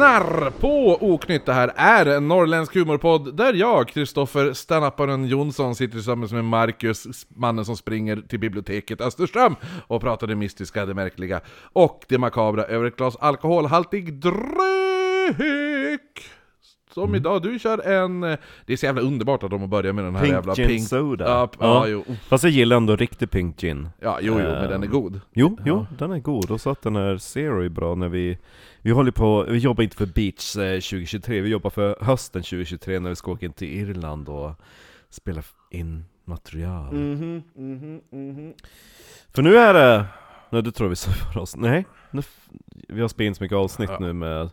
lyssnar på Oknytt. Det här är en norrländsk humorpodd där jag, Kristoffer Stanapparen Jonsson, sitter tillsammans med Marcus, mannen som springer till biblioteket Österström och pratar det mystiska, det märkliga och det makabra över ett glas alkoholhaltig dryck. Som idag, du kör en... Det är så jävla underbart att de har börjat med den här Pink jävla gin pink... soda. Ja, Ja. ja, jo. Fast jag gillar ändå riktig pink gin. Ja, jo, jo, men den är god. Jo, jo, den är god. Och så att den här Zero är bra när vi... Vi håller på, vi jobbar inte för Beach eh, 2023, vi jobbar för hösten 2023 när vi ska åka in till Irland och spela in material. För nu är det... Nej, det tror jag vi sa för oss. Nej, nu, vi har spelat in så mycket avsnitt Ja. nu med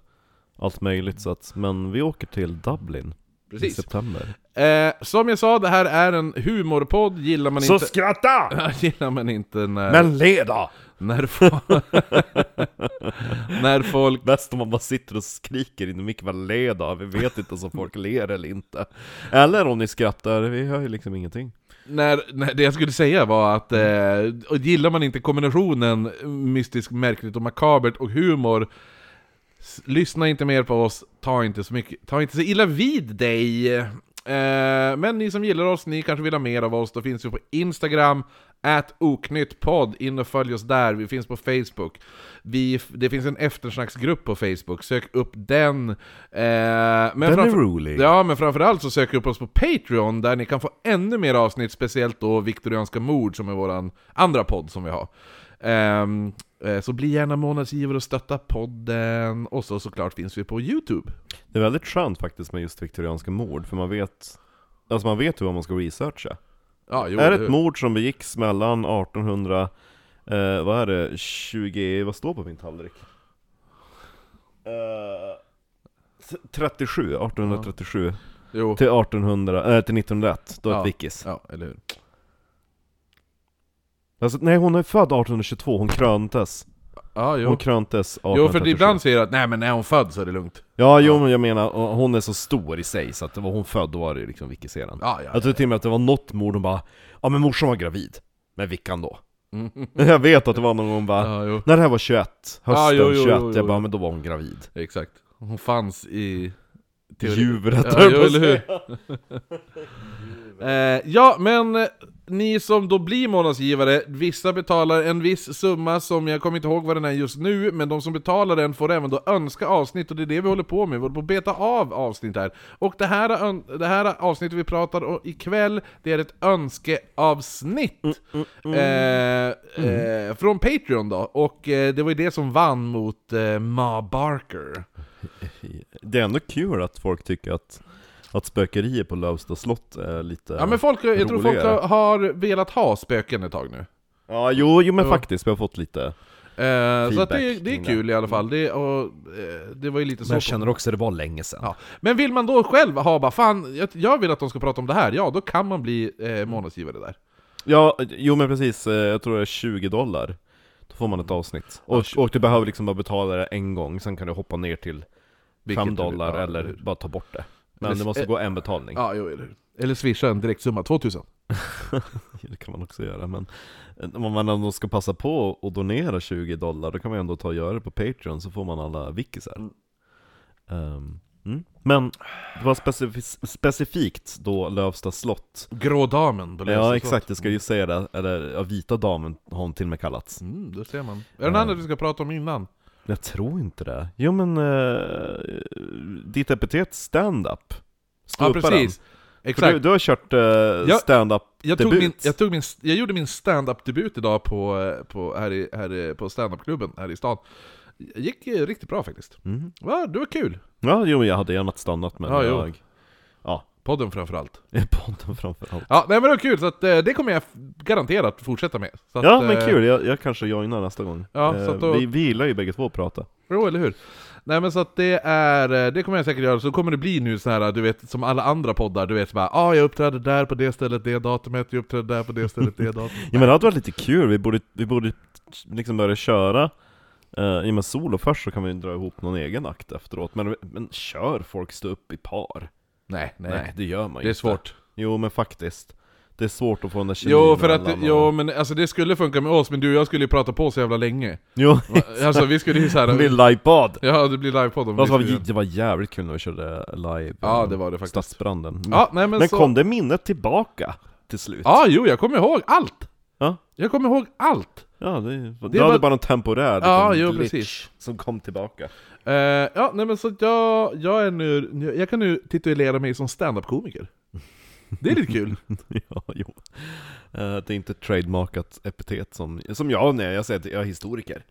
allt möjligt så att, men vi åker till Dublin i Precis. september. Eh, som jag sa, det här är en humorpodd, gillar man Så inte... skratta! gillar man inte när... Men leda! När, fo- när folk... Bäst om man bara sitter och skriker in i micken, vad le då? Vi vet inte om folk ler eller inte. Eller om ni skrattar, vi hör ju liksom ingenting. När, när det jag skulle säga var att eh, och gillar man inte kombinationen mystiskt, märkligt och makabert och humor Lyssna inte mer på oss, ta inte så mycket, ta inte så illa vid dig eh, Men ni som gillar oss, ni kanske vill ha mer av oss, då finns vi på Instagram Ät oknyttpodd, in och följ oss där, vi finns på Facebook. Vi, Det finns en eftersnacksgrupp på Facebook, sök upp den. Eh, men Den är framför- rolig. Ja, men framförallt så söker upp oss på Patreon där ni kan få ännu mer avsnitt, speciellt då Viktorianska mord som är våran andra podd som vi har. Eh, så bli gärna månadsgivare och stötta podden, och så såklart finns vi på Youtube. Det är väldigt skönt faktiskt med just viktorianska mord, för man vet Alltså man vet ju vad man ska researcha. Ja, jo, är det- ett mord som begicks mellan 1800, eh, vad är det, 20, vad står på min tallrik? Eh, 37, 1837 Jo. till 1800, äh, till 1901, då Ja. det Vickis. Ja, eller hur? Alltså, nej hon är född 1822, hon kröntes. Ja, jo. Hon kröntes Jo, 1837. för det ibland säger att nej men när hon född så är det lugnt. Ja, jo men jag menar, hon är så stor i sig så att det var hon född, då var det liksom Vickiseran. Ja, ja, Jag tror till och med att det var något mord hon bara Ja men morsan var gravid, men vilkan då? Mm. Jag vet att det var någon gång bara Ja, jo. När det här var 21, hösten jo, jo, 21, jo, jo. jag bara men då var hon gravid Exakt. Hon fanns i... teori- Djuret Ja, jo, eller hur? Eh, ja, men ni som då blir månadsgivare, vissa betalar en viss summa som jag kommer inte ihåg vad den är just nu, men de som betalar den får även då önska avsnitt, och det är det vi håller på med, vi håller på att beta av avsnitt här. Och det här, det här avsnittet vi pratar om ikväll, det är ett önskeavsnitt! Eh, eh, från Patreon då, och eh, det var ju det som vann mot eh, Ma Barker. Det är ändå kul att folk tycker att att spökerier på Lövsta slott är lite Ja men folk, jag tror folk roligare. har, velat ha spöken ett tag nu. Ja, jo, jo men Ja. faktiskt, vi har fått lite Eh, så att det, det är kul i alla fall, det, och, eh, det var ju lite så Men jag känner också att det var länge sedan ja. Men vill man då själv ha bara fan, jag, jag vill att de ska prata om det här, ja då kan man bli eh, månadsgivare där. Ja, jo men precis, eh, jag tror det är 20 dollar Då får man ett avsnitt Och, och du behöver liksom bara betala det en gång, sen kan du hoppa ner till Vilket 5 du vill, dollar ja, eller eller hur. bara ta bort det Men Eller- det måste eh, gå en betalning Ja, jo, eller. Eller swisha en direktsumma, 2000. Det kan man också göra, men eh, om man ändå ska passa på att donera 20 dollar Då kan man ändå ta och göra det på Patreon, så får man alla wikisar Ehm, mm. Men det var specif- specifikt då Lövsta slott Grå damen på Lösa Ja slott. exakt, jag ska ju säga det, eller ja, vita damen har hon till och med kallats Mm, det ser man. Är det något annat vi ska prata om innan? Jag tror inte det. Jo men, uh, ditt epitet stand-up. Ja, precis. Exakt. du, du har kört uh, stand-up Jag, tog debut. min, jag, tog min, jag gjorde min stand-up-debut idag på, eh, på, här i, här på stand-up-klubben här i stan. Det gick eh, riktigt bra faktiskt. Mm. Ja, det var kul. Ja, jo jag hade gärna stannat men Ja, jo. jag... Ja, Podden framförallt. podden framförallt. Ja, nej men det var kul, så att, eh, det kommer jag garanterat fortsätta med. Så att, Ja men eh, kul, jag, jag kanske joinar nästa gång. Ja, Eh, så att då- vi, vi gillar ju bägge två att prata. Jo, eller hur? Nej men så att det är, eh, det kommer jag säkert göra, så kommer det bli nu så här, du vet, som alla andra poddar, du vet så bara ah, jag uppträdde där på det stället det datumet, jag uppträdde där på det stället det datumet. Ja men det hade varit lite kul, vi borde, vi borde liksom börja köra Uh, I och med solo först så kan vi dra ihop någon egen akt efteråt, men, men kör folk stå upp i par? Nej, nej, Nej, det gör man ju det är inte. svårt. Jo men faktiskt Det är svårt att få den där kemin Jo, för att, mellan jo och- men alltså det skulle funka med oss, men du och jag skulle ju prata på så jävla länge. Jo, Alltså vi skulle ju det såhär... blir livepodd! Ja, det blir livepodd om vi Alltså, vad skulle... vi- det var jävligt kul när vi körde live Ja, det var det faktiskt. Stadsbranden Ja, nej men, Men så... kom det minnet tillbaka till slut? Ja, jo, jag kommer ihåg allt! Ja. Jag kommer ihåg allt! Ja, det, det, Det hade var- bara en temporär Ja, jo, glitch precis. som kom tillbaka Eh, ja, nej men så jag, jag är nu, jag kan nu titulera mig som stand-up-komiker. Det är lite kul. Ja, jo Eh, Det är inte ett trademarkat epitet som, som jag när jag säger att jag är historiker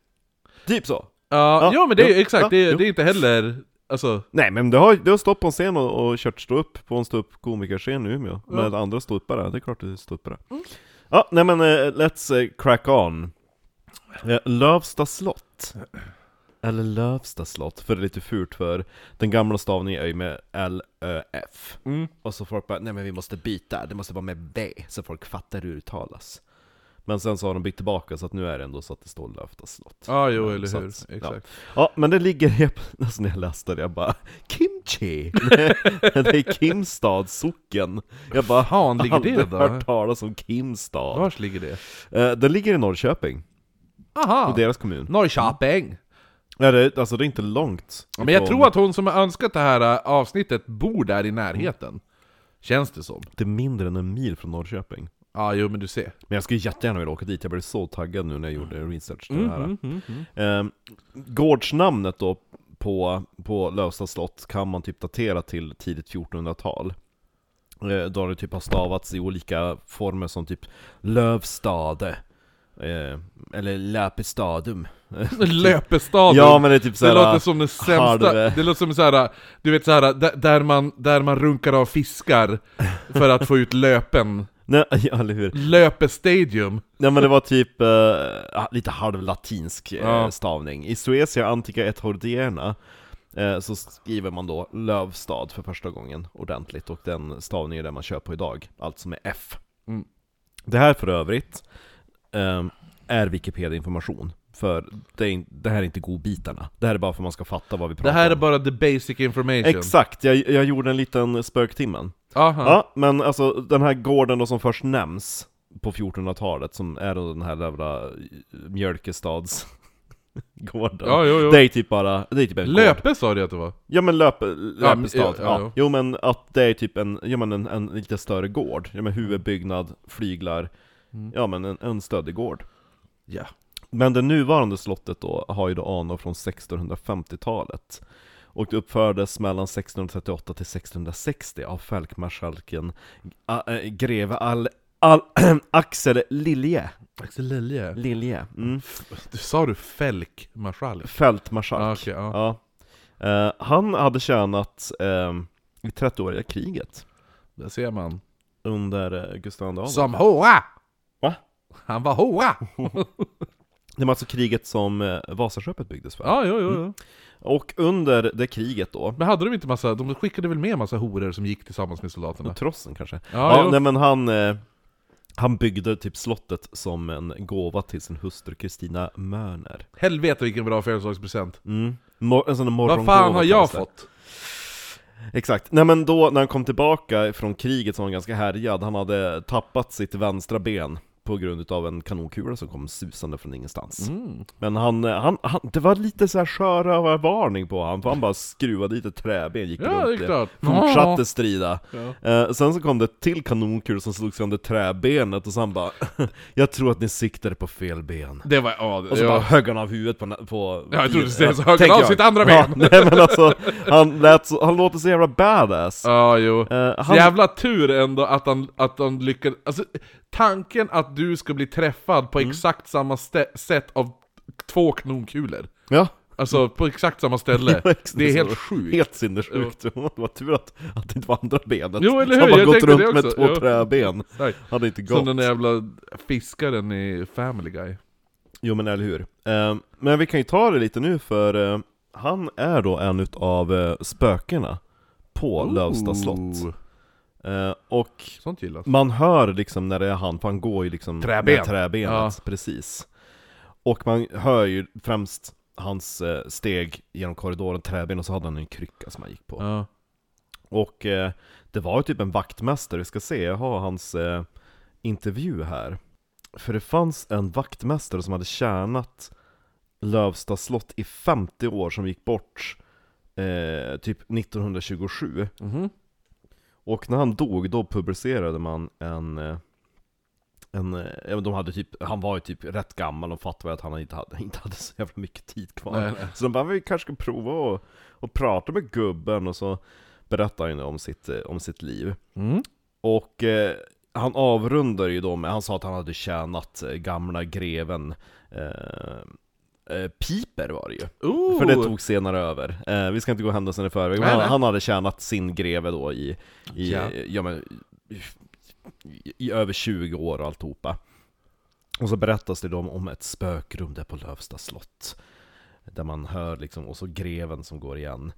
Typ så! Ja, ja men det är jo, exakt, ja, det, det är inte heller, alltså... Nej men du har, du har stått på en scen och, och kört stå upp på en stå upp komikerscen i Umeå Ja. Med andra ståuppare, det är klart du är ståuppare Ja, nej men eh, let's eh, crack on uh, Lövsta slott Eller Lövsta slott, för det är lite fult för Den gamla stavningen är ju med L-Ö-F Mm. Och så folk bara, nej men vi måste byta, det måste vara med B Så folk fattar hur det uttalas Men sen så har de bytt tillbaka så att nu är det ändå så att det står Lövsta slott Ja, jo, Ja, eller så hur. att- Exakt. Ja, men det ligger helt... Alltså när jag läste det, jag bara Kimchi! det är Kimstad socken Jag bara Fan, ligger det då? hört talas om Kimstad Vars ligger det? eh, Den ligger i Norrköping, Aha! i deras kommun Norrköping! ja, det, Alltså det är inte långt Men jag tror att hon som har önskat det här äh, avsnittet bor där i närheten. Känns det som. Det är mindre än en mil från Norrköping Ja, jo men du ser. Men jag skulle jättegärna vilja åka dit, jag blev så taggad nu när jag gjorde research till det här Mm, mm, mm. Eh, gårdsnamnet då på, på Lövsta slott kan man typ datera till tidigt 1400-tal. Eh, då det typ har stavats i olika former som typ Lövstade, eh, eller Läpestadum. Löpestaden! Ja men det är typ det såhär... låter som det sämsta, halv- det låter som såhär, du vet såhär, där, man, där man runkar av fiskar för att få ut löpen. Nej, ja, eller hur? Löpestadium. Nej men det var typ eh, lite halvlatinsk eh, Ja. stavning. I Suecia Antica et Hordierna eh, så skriver man då Lövstad för första gången ordentligt, och den stavningen är den man kör på idag, alltså med F. Mm. Det här för övrigt är Wikipedia-information, för det, är, det här är inte godbitarna. Det här är bara för att man ska fatta vad vi pratar Det här är om. bara the basic information. Exakt, jag, jag gjorde en liten spöktimmen. Aha. Ja, men alltså den här gården då som först nämns på 1400-talet, som är då den här jävla Mjölkestads gården. Ja, jo, jo. Det är typ bara, det är typ en gård. Löpe sa du att det var? Ja men löp, Löpestad, ja, ja, ja, ja. Jo men att det är typ en, ja men en, en lite större gård. Ja men huvudbyggnad, flyglar, Mm. ja men en, en gård. Ja. Men det nuvarande slottet då har ju då anor från 1650-talet. Och det uppfördes mellan 1638 till 1660 av fälkmarskalken greve Al, Al, Axel Lilje. Axel Lilje. Lilje. Mm. Du sa du fälkmarskalk? Fältmarskalk. Ah, okej, ja. Ja. Eh, han hade tjänat eh, i 30-åriga kriget Där ser man. under eh, Gustav II. Som hoa! Han var hoa! Det var alltså kriget som eh, Vasaskeppet byggdes för. Ja, jo, jo, jo. Och under det kriget då, Men hade de inte massa, de skickade väl med massa horor som gick tillsammans med soldaterna? trossen kanske? Ja, Ja, nej men han, eh, han byggde typ slottet som en gåva till sin hustru Kristina Mörner. Helvete vilken bra födelsedagspresent! Mm. Mor- en sån där Vad morgongåva fan har jag fått? Exakt. Nej men då, när han kom tillbaka från kriget så var han ganska härjad. Han hade tappat sitt vänstra ben på grund av en kanonkula som kom susande från ingenstans. Mm. Men han, eh, han, han, det var lite så här sjörövarvarning på honom, för han bara skruvade dit ett träben, gick Ja, det runt är klart. Fortsatte strida. Ja. Eh, sen så kom det till kanonkul som slog sönder träbenet och så han bara Jag tror att ni siktade på fel ben. Det var, ja, Och så ja. bara högg han av huvudet på... på Ja, jag trodde du skulle säga så Ja, högg han av sitt andra Ja, ben. nej men alltså, han, lät så, han låter så jävla badass. Ja, jo. Eh, han, Jävla tur ändå att han, att han lyckades, alltså tanken att du ska bli träffad på exakt samma sätt av två kanonkulor Ja, Alltså på exakt samma ställe, Ja, det är helt sjukt Helt sinnessjukt. Det var tur att, att det inte var andra benet. Jo, eller hur? Bara Jag gått runt det med två Jo. träben. Exakt. Hade inte gått. Som den där jävla fiskaren i Family Guy Jo men eller hur. Eh, men vi kan ju ta det lite nu för eh, han är då en utav uh, spökena på Lövsta slott. Eh, och Sånt gillas man hör liksom när det är han, för han går ju liksom Träben. med träbenet, Ja. precis. Och man hör ju främst hans eh, steg genom korridoren, träben, och så hade han en krycka som han gick på. Ja, Och eh, det var ju typ en vaktmästare, vi ska se, jag har hans, eh, intervju här. För det fanns en vaktmästare som hade tjänat Lövsta slott i 50 år som gick bort eh, typ 1927. Mhm. Och när han dog, då publicerade man en eh, en, eh, de hade typ, han var ju typ rätt gammal och fattade att han inte hade, inte hade så jävla mycket tid kvar Nej, nej. Så de bara, vi kanske ska prova att, att prata med gubben och så berättade han om sitt, eh, om sitt liv Mm. Och eh, han avrundar ju då med, han sa att han hade tjänat gamla greven eh, eh, Piper var det ju Ooh. för det tog senare över. Eh, vi ska inte gå händelsen i förväg, men Nej, han, nej. han hade tjänat sin greve då i, i, Ja. ja. men, i, i, över 20 år och alltihopa. Och så berättas det då om, ett spökrum där på Lövsta slott. Där man hör liksom, och så greven som går igen.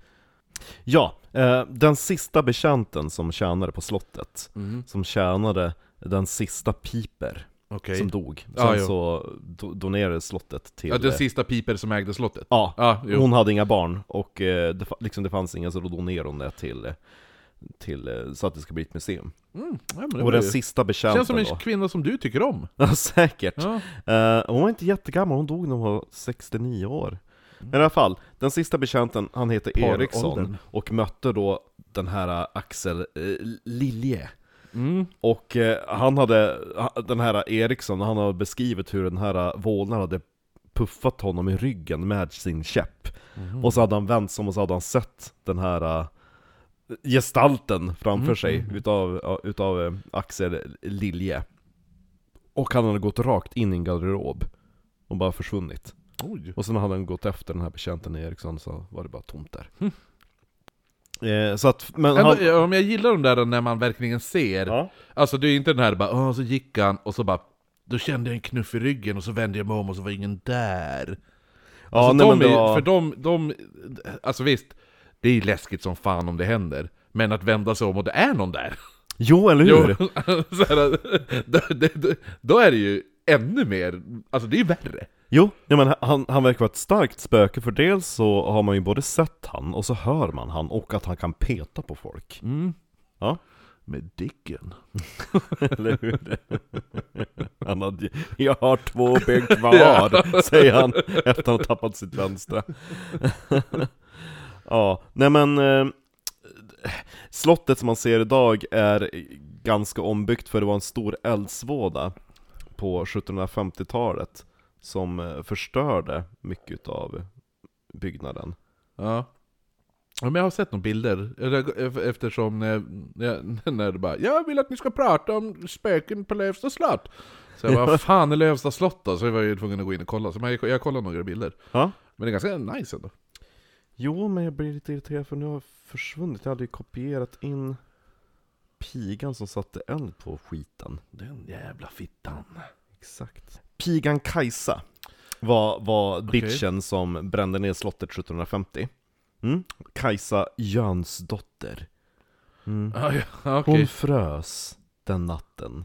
Ja, eh, den sista betjänten som tjänade på slottet, Mhm. som tjänade den sista piper Okej. som dog. Sen jo. så do, donerades slottet till... Ja, den eh, sista piper som ägde slottet. Ja, jo. hon hade inga barn och eh, det, liksom, det fanns inga så då donerade hon det till, eh, till så att det ska bli ett museum. Mm. Ja, Och den ju- sista betjänten Känns som en då? kvinna som du tycker om. Ja, säkert. Ja. Eh, hon var inte jättegammal, hon dog när hon var 69 år. Men i alla fall, den sista betjänten, han heter. Eriksson och mötte då den här Axel eh, Lilje. Mm. Och eh, han hade, ha- den här Eriksson, han har beskrivit hur den här vålnaden hade puffat honom i ryggen med sin käpp. Mhm. Och så hade han vänt sig om och så hade han sett den här uh, gestalten framför Mm, sig mm. utav, ja, utav eh, Axel Lilje. Och han hade gått rakt in i en garderob och bara försvunnit. Oj. Och sen hade han gått efter den här betjänten Eriksson så var det bara tomt där. Eh, så att, men Ändå, han... om jag gillar de där när man verkligen ser. Ja. Alltså det är inte den här bara Åh, så gick han och så bara Då kände jag en knuff i ryggen och så vände jag mig om och så var ingen där. Ja, alltså, nej, de är, var... För de, de, alltså visst, det är läskigt som fan om det händer. Men att vända sig om och det är någon där. Jo, eller hur? Jo, här, då, då, då, då är det ju ännu mer, alltså det är ju värre. Jo, ja, men han, han verkar vara ett starkt spöke, för dels så har man ju både sett han, och så hör man han, och att han kan peta på folk. Mm. Ja. Med dicken. Eller hur? Han hade, jag har två ben kvar, säger han efter att han har tappat sitt vänstra. ja, nej men eh, Slottet som man ser idag är ganska ombyggt för det var en stor eldsvåda på 1750-talet som eh, förstörde mycket av byggnaden. Ja. Ja, men jag har sett några bilder, eller, eftersom när, när, när det bara 'Jag vill att ni ska prata om spöken på Lövsta slott' Så jag bara 'Vad fan är Lövsta slott då?' Så jag var ju tvungen att gå in och kolla, så jag, jag kollade några bilder Ja. Men det är ganska nice ändå Jo, men jag blir lite irriterad för nu har jag försvunnit. Jag hade ju kopierat in pigan som satte eld på skiten. Den jävla fittan Exakt. Pigan Kajsa var, var bitchen som brände ner slottet 1750. Mm. Kajsa Jönsdotter. Mm. ah, ja, okej Hon frös den natten.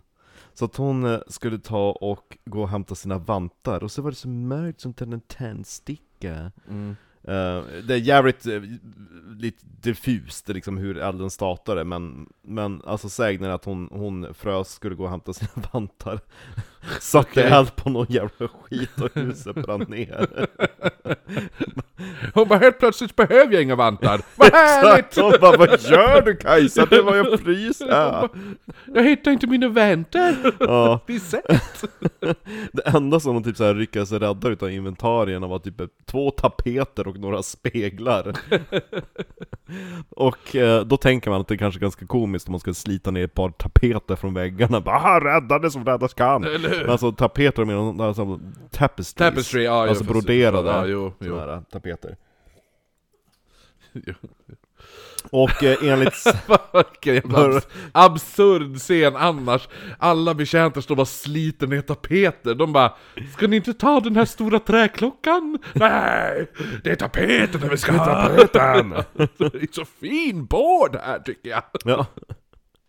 Så att hon eh, skulle ta och gå och hämta sina vantar, och så var det så mörkt som en tändsticka. mm. Eh, det är jävligt uh, lite diffust liksom hur elden startade, men, men alltså sägnen att hon, hon frös, skulle gå och hämta sina vantar Satte Okej. eld på någon jävla skit och huset brann ner Hon bara 'Helt plötsligt behöver jag inga vantar' Vad härligt! Hon bara 'Vad gör du Kajsa? Det var jag fryser!' Jag hittar inte mina vantar! Ja, sett! det enda som hon typ så här lyckades rädda utav inventarierna var typ två tapeter och några speglar Och eh, då tänker man att det är kanske är ganska komiskt om man ska slita ner ett par tapeter från väggarna bara "Aha, räddade som räddas kan! Men alltså tapeter menar alltså tapestries Tapestry, ja, Alltså broderade Ja, jo, jo. såna här tapeter. Och eh, enligt... Vilken absurd scen annars. Alla betjänter står och sliter ner tapeter. De bara Ska ni inte ta den här stora träklockan? Nej! Det är tapeterna vi ska ha! Tapeten. det är så fin båd här tycker jag. Ja.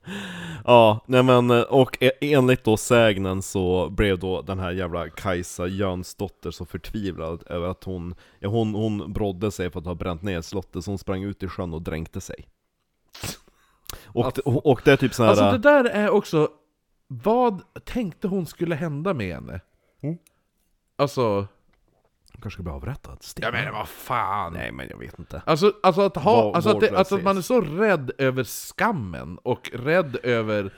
Ja, nej men, eh, och e- enligt då sägnen så blev då den här jävla Kajsa Jönsdotter så förtvivlad över att hon, ja hon, hon brodde sig för att ha bränt ner slottet, så hon sprang ut i sjön och dränkte sig. Och, det, och det är typ sån här... Alltså det där är också vad tänkte hon skulle hända med henne? Mm. Alltså, Hon kanske ska bli avrättad? jag menar vad fan? Nej men jag vet inte. Alltså, alltså, att, ha, Var- alltså, att, det, alltså att man är så rädd över skammen och rädd över...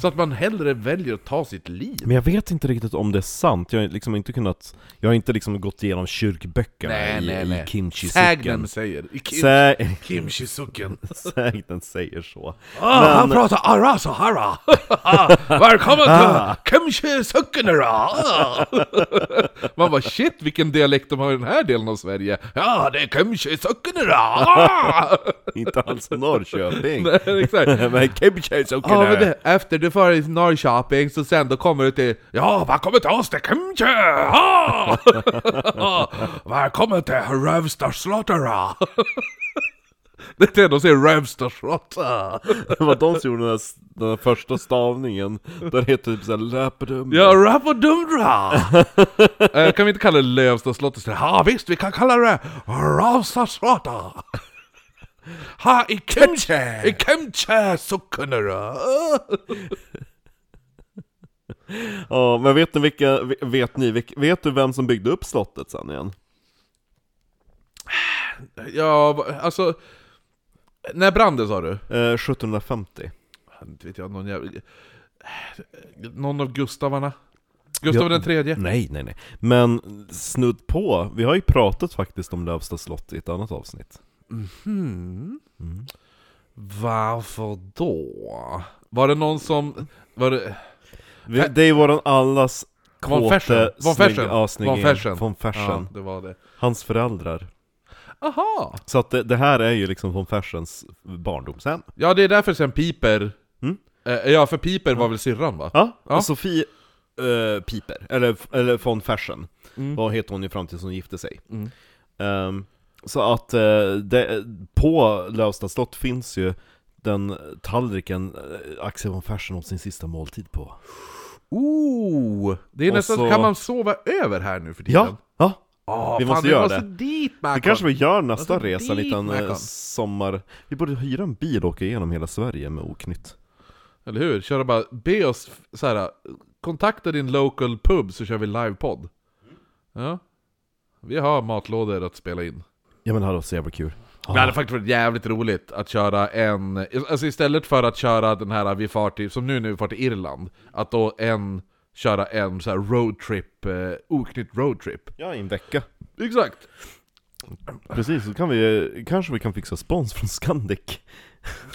Så att man hellre väljer att ta sitt liv. Men jag vet inte riktigt om det är sant, jag har liksom inte kunnat Jag har inte liksom gått igenom kyrkböckerna Nej, i, nej, i nej. kimchi-sucken Sägnen säger. I kim, Sä- kimchi-sucken. Sägnen säger så Ah, Men- han pratar ara så hara! Välkommen till kimchi-sucken Ah. Man bara shit vilken dialekt de har i den här delen av Sverige. Ja, det är kimchi-sucken ah. Inte alls Norrköping Nej, exakt. Men kimchi-sucken Ja men det, efter du får i Norrköping så sen då kommer du till Ja, välkommen till oss till Kimchi! Ah! välkommen till Rövstadsslotterna! Det är det de säger, Rövstadsslotterna! Det var de som gjorde den, här, den här första stavningen Där heter det typ såhär läpedum Ja, Rappodumdra! eh, kan vi inte kalla det Lövstadsslottet? Ja visst, vi kan kalla det Rövstadsslottet! Ha, i Kimchi! I Kimchi-suckarna! Ja, men vet ni vilka, vet ni, vet du vem som byggde upp slottet sen igen? Ja, alltså... När brann det sa du? Eh, 1750 Inte vet jag, någon jävla... Någon av Gustavarna? Gustav Ja. den tredje? Nej, nej, nej. Men snudd på, vi har ju pratat faktiskt om Lövsta slott i ett annat avsnitt. Hmm. Mm. Varför då? Var det någon som... Var det... Vi, det är våran allas Von Fersen? kåte, Von snygg- Fersen? ja, snygg- Von Fersen? Von Fersen. Ja, det var det. Hans föräldrar. Aha! Så att det, det här är ju liksom von Fersens barndomshem. Ja, det är därför sen Piper... Mm. Eh, ja, för Piper var väl syrran va? Ja, Ja. och Sofie eh, Piper, eller, eller von Fersen, Mm. vad heter hon ju fram tills hon gifte sig. Mm. Ehm, så att eh, det, på Lövsta slott finns ju den tallriken eh, Axel von Fersen åt sin sista måltid på. Ooh! Det är Och nästan... så- Kan man sova över här nu för tiden? Ja, ja. Åh, Vi fan, måste göra måste det. dit Det Macon. kanske vi gör nästa Alltså, resa, en dit, liten eh, sommar... Vi borde hyra en bil och åka igenom hela Sverige med oknytt. Eller hur? Köra bara, be oss så här. kontakta din local pub så kör vi livepodd. Ja. Vi har matlådor att spela in. Ja men hallå, så jävla kul. Det hade faktiskt varit jävligt roligt att köra en, alltså istället för att köra den här vi far till, som nu när vi far till Irland, att då en, köra en så här roadtrip, eh, oknytt roadtrip. Ja, i en vecka. Exakt! Precis, så kan vi, kanske vi kan fixa spons från Scandic.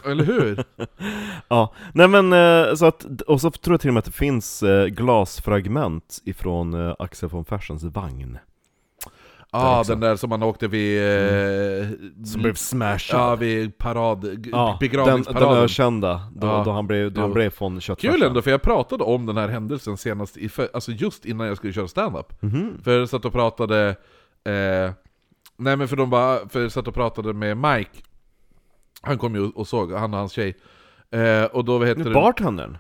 Eller hur? Ja, nej men eh, så att, och så tror jag till och med att det finns eh, glasfragment ifrån eh, Axel von Fersens vagn. Ja, också. den där som man åkte vid... Eh, Som blev smashad. Ja, vid parad, Ja, den, begravningsparaden. den ökända, då, Ja. då han blev, då han blev från köttfärsen. Kul ändå, för jag pratade om den här händelsen senast, i, alltså just innan jag skulle köra stand-up. Mhm. För jag satt och pratade, eh, nej men för de bara, för jag satt och pratade med Mike, han kom ju och såg, han och hans tjej. Eh, och då vad heter det? Bartendern?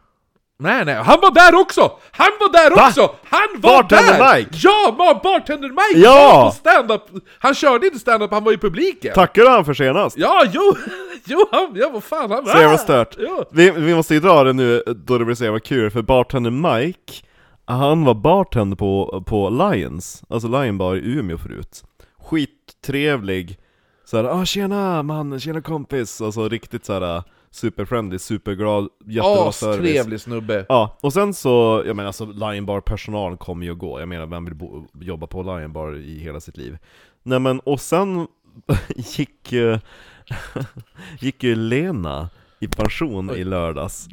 Nej nej, han var där också! Han var där Va? också! Han var Bartender där! Mike? Ja, bartender Mike Ja! var på stand-up! Han körde inte stand-up, han var i publiken! Tackar du han för senast? Ja, jo! Jo, han, ja vad fan, han Så jävla stört. Ja. Vi, vi måste ju dra det nu då det blir så jävla kul, för bartender Mike Han var bartender på, på Lions, alltså Lion Bar i Umeå förut Skittrevlig Såhär, ah tjena man, tjena kompis, alltså riktigt såhär superfriendly, superglad, jättebra service Astrevlig snubbe. Ja, och sen så, jag menar alltså Lion Bar personal kommer ju och gå, jag menar vem vill bo, jobba på Lion Bar i hela sitt liv? Nej men, och sen gick ju, gick ju Lena i pension i lördags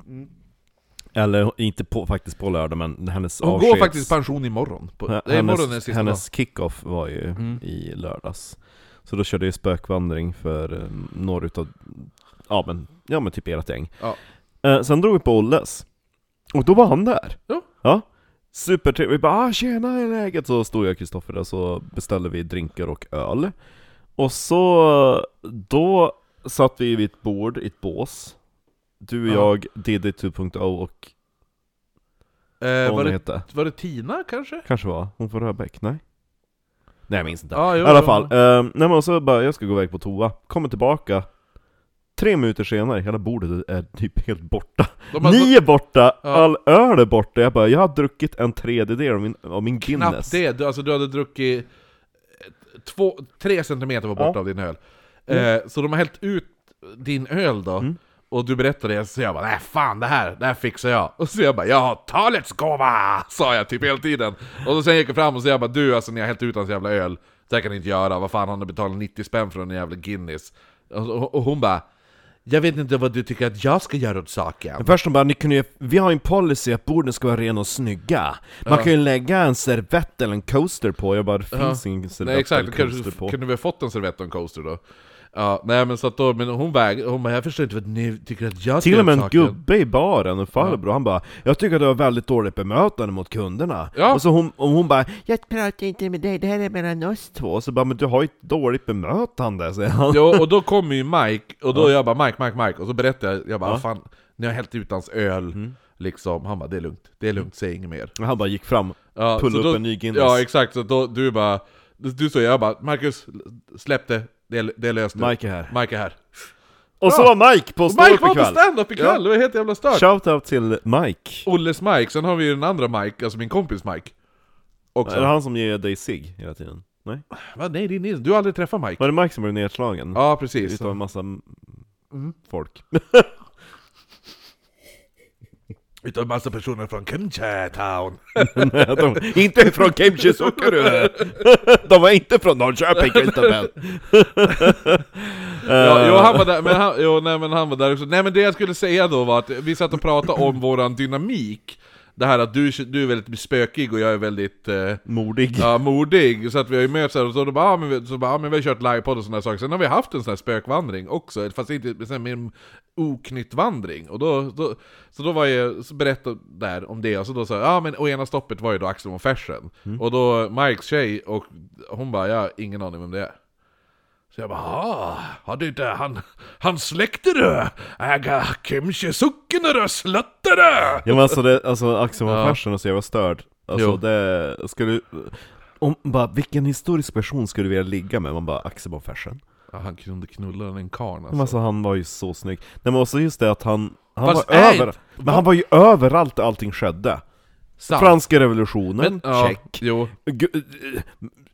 Eller inte på, faktiskt på lördag men hennes Hon går avskeds- faktiskt pension imorgon. På, H- det är imorgon är hennes, sista hennes kick-off var ju Mm. i lördags Så då körde jag spökvandring för eh, några utav, ja men, ja men typ ert gäng Ja. eh, Sen drog vi på Olles Och då var han där Ja. Ja Supertrevligt, vi bara ah, tjena hur är läget? Så stod jag och Kristoffer där så beställde vi drinkar och öl Och så, då satt vi vid ett bord i ett bås Du, Ja. jag, Diddy 2.0 och Eh, vad var, hon det, hette var det Tina kanske? Kanske var, hon får Röbäck, nej? Nej jag minns inte Ja, jo, I alla jo. fall, eh, nej men och så bara, jag ska gå iväg på toa, kommer tillbaka tre minuter senare, hela bordet är typ helt borta. Har Ni är borta, Ja. all öl är borta. Jag bara, jag har druckit en tredjedel av min, av min Guinness. Knappt det, du, alltså du hade druckit eh, två, tre centimeter var borta Ja. av din öl. Eh, så de har hällt ut din öl då, Mm. och du berättade det, så jag bara nej fan det här, det här fixar jag. Och så jag bara ja, talets gåva! Sa jag typ hela tiden. Och så sen gick jag fram och så jag bara du alltså ni har hällt ut hans jävla öl, det här kan ni inte göra, vad fan han har betalat 90 spänn för en jävla Guinness. Och, och, och hon bara jag vet inte vad du tycker att jag ska göra åt saken. Men först de bara, ni kunde ju, vi har en policy att borden ska vara rena och snygga. Man Ja. kan ju lägga en servett eller en coaster på, jag bara, det Ja. finns ingen servett Nej exakt, eller coaster kanske på. kunde vi ha fått en servett och en coaster då. Ja, nej men så att då, men hon väg, hon bara, jag förstår inte vad ni tycker att jag ska Till och med en saken." gubbe i baren, en farbror, han bara 'Jag tycker att du har väldigt dåligt bemötande mot kunderna' Ja. Och så hon, och hon bara 'Jag pratar inte med dig, det här är mellan oss två' Och så bara 'Men du har ju ett dåligt bemötande' säger han Jo, och då kommer ju Mike, och då jag bara Mike, Mike, Mike, och så berättar jag, jag bara Ja. "Ah, fan, ni har hällt ut hans öl, Mm. liksom, han bara det är lugnt, det är lugnt, säg inget mer. Och han bara gick fram, Ja, pullade upp då, en ny Guinness Ja exakt, så då du bara, du sa jag bara Marcus, släpp det, det det är löst nu. Mike är här Mike är här. Och så var Mike på Och Mike var på ikväll! stand-up ikväll, det var helt jävla stört! Shoutout till Mike Olles Mike, sen har vi ju den andra Mike, alltså min kompis Mike. Också. Är det han som ger dig sig hela tiden? Nej? Va, nej det är Nils, du har aldrig träffat Mike? Var det Mike som blev nedslagen? Ja precis. Utav en massa Mm. folk Utav massa personer från de, Inte från Kimchi Sukuru! De var inte från Norrköping, Christopher! Ja, jo, han var där, men han, jo, nej, men han var där också. Nej men det jag skulle säga då var att vi satt och pratade om våran dynamik. Det här att du, du är väldigt spökig och jag är väldigt eh, Modig. ja, modig, så att vi har ju mötts här och så, då bara, ja, men, vi, så bara, ja, men vi har kört livepodd och sådana saker. Sen har vi haft en sån här spökvandring också, fast inte sen med en oknytt vandring. Och då, då, så då var jag, så berättade där om det, och så då sa jag, ja men och ena stoppet var ju då Axel von Fersen. Och då Mikes tjej, och hon bara, jag har ingen aning vem det är. Så jag bara, ah, har du inte han, han du? Äga kimchi sukkene du, du! Ja men alltså, det, alltså Axel von. Fersen är så jävla störd. Alltså Jo. det, skulle om, bara, vilken historisk person skulle du vilja ligga med? Man bara, Axel von Fersen. Ja, han kunde knulla en karn Men alltså han var ju så snygg. Nej men också just det att han, han Fast var nej, över, men han var ju överallt där allting skedde. Sant. Franska revolutionen, Men, ja, check. Jo,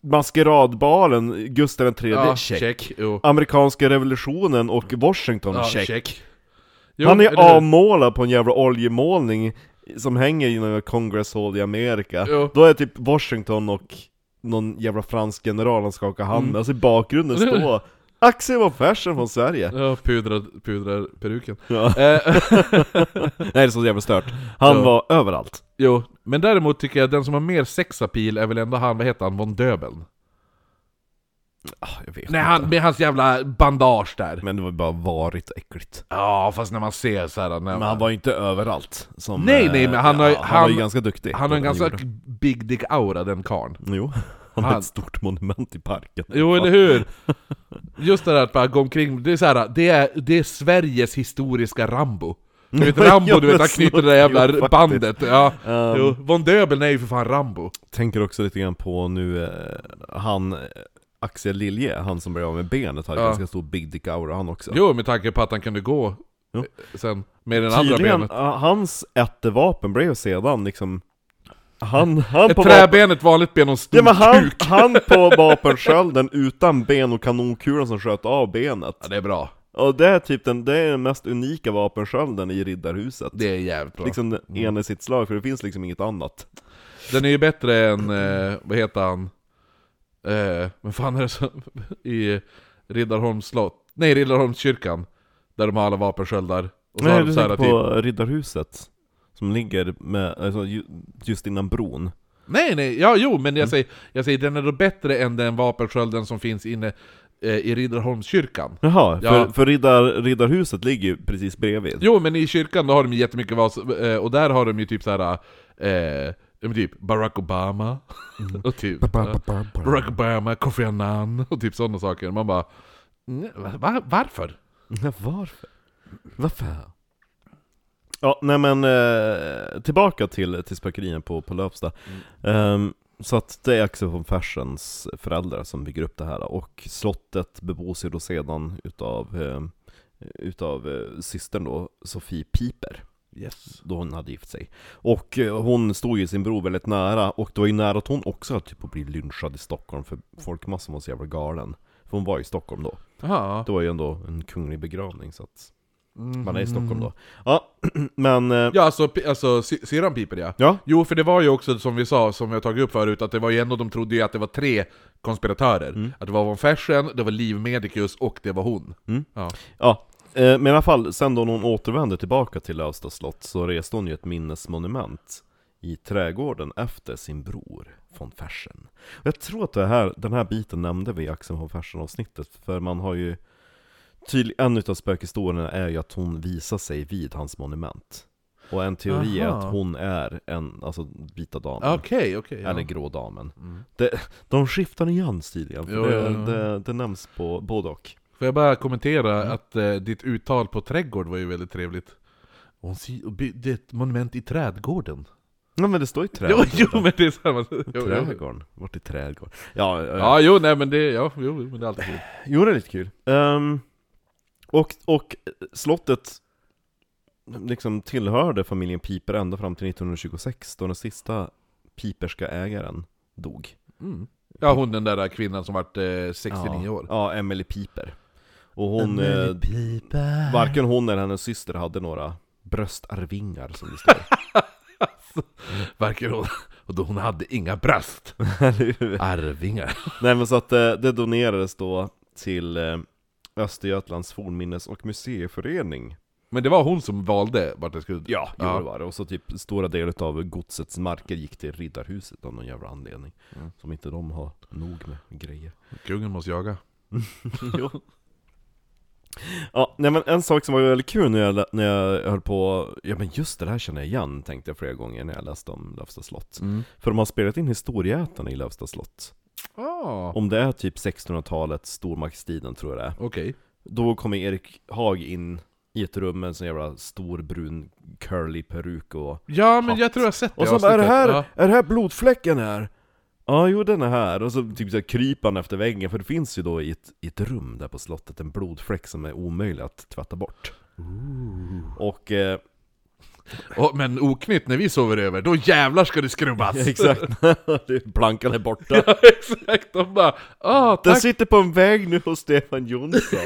Maskeradbalen, Gustav III, ja, check. check. Amerikanska revolutionen och Washington, Ja, check. check. Jo, Han är avmålad på en jävla oljemålning som hänger i någon Congress Hall i Amerika. Jo. Då är typ Washington och någon jävla fransk general han skakar hand med, Mm. alltså i bakgrunden står Axel von Fersen från Sverige. Ja, pudrar, pudrar peruken. Ja. Eh, Nej det är så jävla stört. Han Ja. var överallt. jo, men däremot tycker jag att den som har mer sexapil är väl ändå han, vad heter han, von Döbeln? Ah, jag vet Nej, inte. han, med hans jävla bandage där. Men det var bara varigt äckligt. Ja, fast när man ser så här, när, Men han var ju inte överallt. Som, Nej, eh, nej, men han har ju- han, var ju han- ganska duktig. han har en ganska big dick aura den karln. Jo, han har ett stort monument i parken. Jo, eller hur? Just det där att bara gå omkring, det är så här, det är, det är Sveriges historiska Rambo. Du vet Rambo, du vet han knyter det där jävla bandet. Ja, Um, jo. Von Döbeln är ju för fan Rambo. Tänker också lite grann på nu, eh, han, eh, Axel Lilje, han som blev av med benet, har ju Ja. ganska stor big dick aura han också. Jo, med tanke på att han kunde gå Jo. eh, sen med den andra Tydligen, benet. ah, hans ättevapen blev sedan liksom Han, han Ett på träben, ett vanligt ben och en stor ja, men han, kuk. han på vapenskölden utan ben och kanonkulan som sköt av benet Ja, det är bra. Och det är typ den, det är den mest unika vapenskölden i riddarhuset Det är jävligt bra. Liksom den ena i sitt slag, för det finns liksom inget annat Den är ju bättre än, eh, vad heter han? Eh, vad fan är det som, i Riddarholms slott? Nej, Riddarholmskyrkan. Där de har alla vapensköldar. Och så har Nej, de du så här tänker typ, på Riddarhuset Som ligger med, alltså, ju- just innan bron Nej, nej, ja jo, men jag, Mm. säger, jag säger den är då bättre än den vapenskölden som finns inne eh, i Riddarholmskyrkan. Jaha, Ja. för, för riddar, Riddarhuset ligger ju precis bredvid Jo, men i kyrkan då har de jättemycket vas, eh, och där har de ju typ såhär, eh, typ Barack Obama, och typ ja, Barack Obama, Kofi Annan, och typ sådana saker. Man bara, "Nej, va, va, varför? Varför? Varför? Ja, nej men eh, tillbaka till, till spökerien på, på Lövsta Ehm, Så att det är Axel von Fersens föräldrar som bygger upp det här och slottet bebos ju då sedan utav eh, utav eh, systern då, Sofie Piper Yes. då hon hade gift sig. Och eh, hon stod ju sin bror väldigt nära, och det var ju nära att hon också höll typ att bli lynchad i Stockholm för folkmassan var så jävla galen. För hon var i Stockholm då. Jaha. Det var ju ändå en kunglig begravning så att Mm. man är i Stockholm då. Ja, men... eh, Ja, alltså, pi- alltså sy- Piper ja. Ja, Jo, för det var ju också som vi sa, som vi har tagit upp förut, att det var ju ändå, de trodde ju att det var tre konspiratörer. Mm. Att det var Von Fersen, det var Liv Medicus och det var hon. Mm. Ja. ja. Eh, Men i alla fall, sen då när hon återvände tillbaka till Lövsta slott så reste hon ju ett minnesmonument i trädgården efter sin bror von Fersen. Och jag tror att det här, den här biten nämnde vi i Axel von Fersen avsnittet, för man har ju tydlig, en utav spökhistorierna är ju att hon visar sig vid hans monument. Och en teori är Aha. att hon är en, alltså vita damen. Okej, okej. ja. Eller grå damen. Mm. Det, de skiftar nyans tydligen, för Jo, det, jo, jo. Det, det nämns på både och. Får jag bara kommentera Mm. att eh, ditt uttal på trädgård var ju väldigt trevligt. Hon är ett monument i trädgården. Nej men det står ju Jo, trädgården. jo men det är samma. Jo, jo. Trädgården, vart är trädgården? Ja, ja, ja. Ja, jo, nej men det, ja, jo, men det är alltid kul. Jo det är lite kul. Ehm, och, och slottet liksom tillhörde familjen Piper ända fram till 1926 då den sista piperska ägaren dog. Mm. Ja, hon den där kvinnan som vart eh, 69 ja. år. Ja, Emily Piper. Och hon, eh, varken hon eller hennes syster hade några bröstarvingar som det står. Varken hon, och då hon hade inga bröst. Arvingar. Nej men så att eh, det donerades då till eh, Östergötlands fornminnes och museiförening Men det var hon som valde vart det skulle... Ja, jo, Ja. det var det. Och så typ stora delar av godsets marker gick till Riddarhuset av någon jävla anledning. Mm. Som inte de har nog med grejer. Kungen måste jaga. jo. Ja, nej men en sak som var väldigt kul när jag, när jag höll på, ja men just det här känner jag igen, tänkte jag flera gånger när jag läste om Lövsta slott. Mm. För de har spelat in historieätarna i Lövsta slott. Ah, Om det är typ 1600-talet, stormaktstiden tror jag det är. okej. Då kommer Erik Haag in i ett rum med en sån jävla stor brun curly peruk och Ja, men Hatt. jag tror jag har sett det Och så bara, är det här, avsnittet. är det här blodfläcken här? Ja, jo den är här. Och så typ så kryper han efter väggen, för det finns ju då i ett, i ett rum där på slottet en blodfläck som är omöjlig att tvätta bort. Och, eh, Ja. Och, men oknytt när vi sover över, då jävlar ska det skrubbas! exakt, plankan är borta. ja, exakt! De bara ah, Den tack! sitter på en väg nu hos Stefan Jonsson.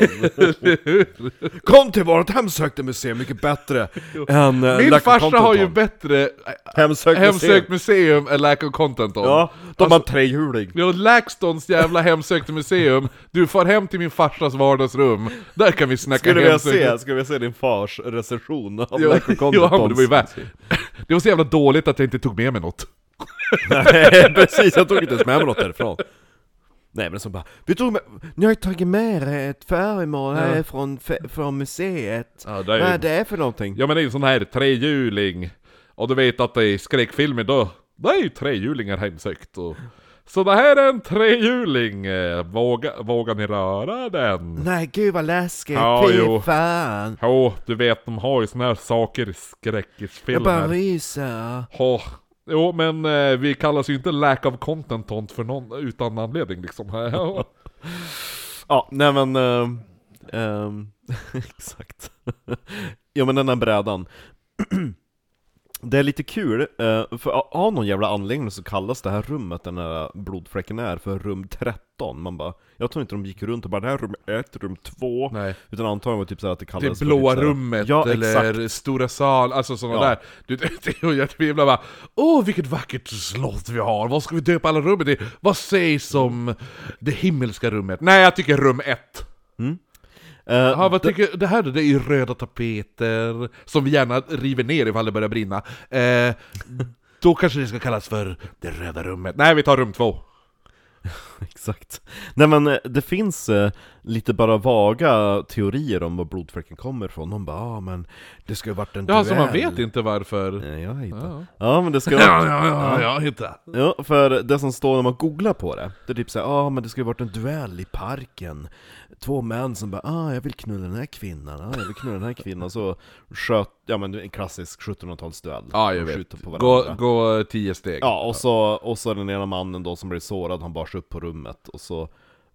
Kom till vårt hemsökta museum, mycket bättre än uh, Min farsa har ju bättre hemsökt hemsökt museum än Lack of Content on. Ja, de har en trehjuling. Ja, LaxTons jävla hemsökta museum, du far hem till min farsas vardagsrum, där kan vi snacka Skulle vi hemsökt- se, skulle vi se din fars recension av Lack of Content men det var ju värt. Det var så jävla dåligt att jag inte tog med mig något. Nej precis, jag tog inte ens med mig något därifrån Nej men så bara, vi tog med, ni har ju tagit med er ett föremål här Ja. från, fe- från museet Ja, det Vad är det för någonting? Ja men det är en sån här trehjuling, och du vet att i skräckfilmer då, då är ju trehjulingar hemsökt och... Så det här är en trehjuling, eh, våga, vågar ni röra den? Nej gud vad läskigt, Ja, fy jo. fan Jo, du vet de har ju såna här saker i Jag bara skräckisfilmer. ryser Ja, Jo men eh, vi kallas ju inte lack of content tont för någon utan anledning liksom. Ja. Ja, nej men, ehm, ehm, exakt Ja men den här brädan Det är lite kul, eh, för av- någon jävla anledning så kallas det här rummet, den här blodfläcken är, för rum 13 Man bara, jag tror inte de gick runt och bara det här är rum 1, rum 2 Nej. Utan antagligen var det typ så att det Det kallades blåa typ så här- rummet, Ja, eller exakt. stora sal, alltså sådana Ja. där. Du, det, och jag tvivlar bara, åh vilket vackert slott vi har, vad ska vi döpa alla rummen till? Vad sägs om det himmelska rummet? Nej, jag tycker rum ett. Eh, Jaha, vad tycker det här då? Det är ju röda tapeter, som vi gärna river ner ifall det börjar brinna. Eh, då kanske det ska kallas för det röda rummet. Nej, vi tar rum två. Exakt. Nej men eh, det finns eh, lite bara vaga teorier om var blodfläcken kommer ifrån. De bara ah, men det ska ju varit en Ja, alltså man duell." vet inte varför. Nej, jag hittar. Ja. Ja. men det ska Ja, vara... ja, ja, ja, hitta. Ja, för det som står när man googlar på det, det är typ såhär, ja ah, men det ska ju varit en duell i parken Två män som bara, ah jag vill knulla den här kvinnan, ah jag vill knulla den här kvinnan, så sköt, ja men en klassisk 1700-talsduell Ja, jag vet. på Gå, gå tio steg. Ja, och så, och så den ena mannen då som blir sårad, han bars upp på rummet, och så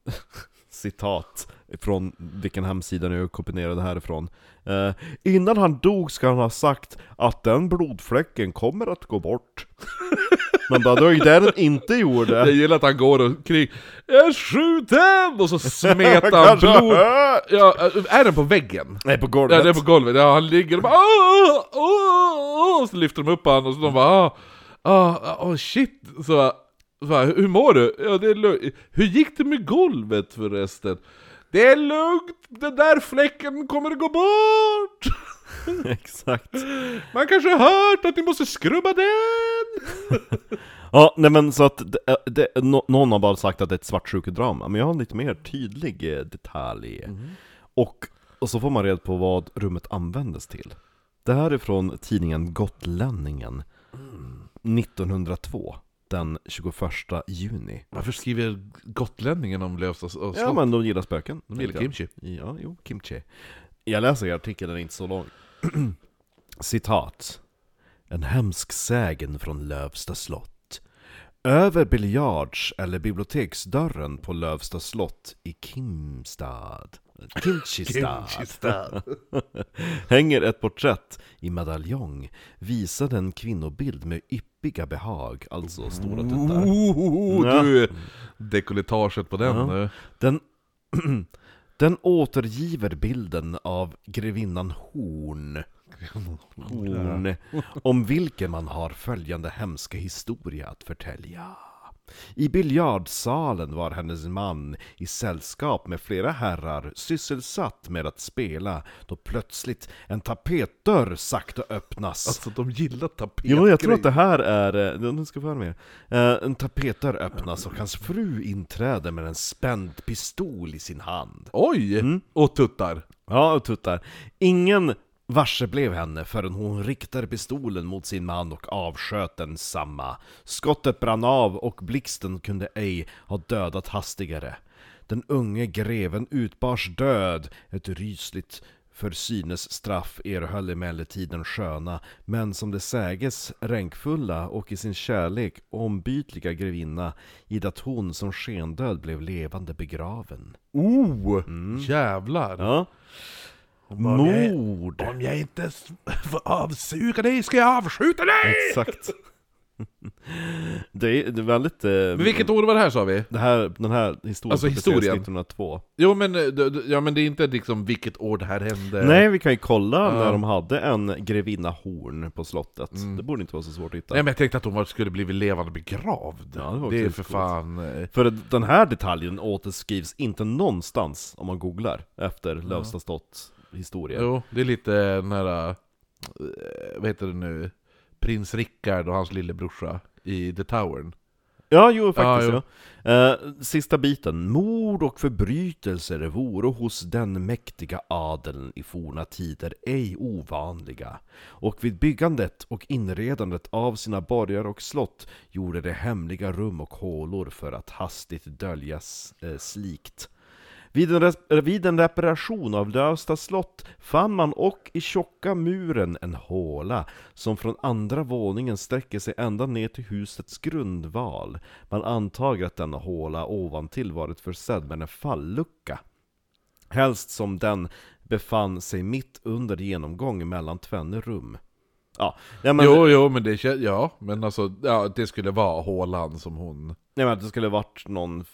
citat från vilken hemsida nu jag kopierade härifrån. Eh, innan han dog ska han ha sagt att den blodfläcken kommer att gå bort. Men det var ju det den inte Jag gjorde. gillar att han går omkring Jag skjuter! Och så smetar han blod ja, Är den på väggen? Nej, på Ja golvet. det är på golvet, ja han ligger och bara åh, åh, åh, Så lyfter de upp han och så de bara åh, åh, åh shit så, så, Hur mår du? Ja det är lugnt Hur gick det med golvet förresten? Det är lugnt, den där fläcken kommer att gå bort! Exakt. Man kanske har hört att ni måste skrubba den! Ja, nej men så att det, det, nå- någon har bara sagt att det är ett svartsjukedrama, men jag har en lite mer tydlig eh, detalj. Och, och så får man reda på vad rummet användes till. Det här är från tidningen Gotlänningen 1902, den 21 juni. Varför skriver gotlänningen om och slott? Ja men de gillar spöken. De gillar kimchi. Ja, jo, kimchi. Jag läser i artikeln, den är inte så lång. Citat. En hemsk sägen från Lövsta slott. Över biljards eller biblioteksdörren på Lövsta slott i Kimstad. Kimchistad. Hänger ett porträtt i medaljong visar en kvinnobild med yppiga behag, alltså stora tuttar. Oh, Ja. du, dekolletaget på den Ja. nu. Den, den återgiver bilden av grevinnan Horn, Horn om vilken man har följande hemska historia att förtälja. I biljardsalen var hennes man i sällskap med flera herrar sysselsatt med att spela då plötsligt en tapetdörr sakta öppnas. Alltså de gillar tapet. Jo, jag tror att det här är... eh, Nu ska vi höra mer. Eh, En tapetdörr öppnas och hans fru inträder med en spänd pistol i sin hand. Oj! Mm. Och tuttar. Ja, och tuttar. Ingen varse blev henne förrän hon riktade pistolen mot sin man och avsköt den samma. Skottet brann av och blixten kunde ej ha dödat hastigare. Den unge greven utbars död, ett rysligt för synes straff erhöll emellertid den sköna, men som det säges ränkfulla och i sin kärlek ombytliga grevinna, i det hon som skendöd blev levande begraven. Oh! Jävlar! Mm. Ja. Bara, "Nej, Mord! Om jag inte avsuga dig ska jag avskjuta dig! Exakt. Det är, det är väldigt... Eh, Men vilket år var det här sa vi? det här, den här historien Alltså historien. 1902. Jo men, eh, ja, men det är inte liksom vilket år det här hände. Nej, vi kan ju kolla Ja. när de hade en grevinna Horn på slottet. Det borde inte vara så svårt att hitta. Nej men jag tänkte att hon var, skulle bli levande begravd. Ja, det var det är för fan... eh, För den här detaljen återskrivs inte någonstans om man googlar efter Lövsta slott historia. Jo, det är lite nära, vad heter det nu, Prins Rickard och hans lillebrorsa i The Towern. Ja, jo faktiskt Ja, ja. Eh, sista biten. Mord och förbrytelser vore hos den mäktiga adeln i forna tider ej ovanliga. Och vid byggandet och inredandet av sina borgar och slott gjorde de hemliga rum och hålor för att hastigt döljas eh, slikt. Vid en, vid en reparation av Lövsta slott fann man och i tjocka muren en håla som från andra våningen sträcker sig ända ner till husets grundval. Man antar att denna håla ovantill varit försedd med en fallucka. Helst som den befann sig mitt under genomgång mellan tvenne rum. Ja, ja men, Jo, jo, men det ja, men alltså, ja, det skulle vara hålan som hon nej, men det skulle varit någon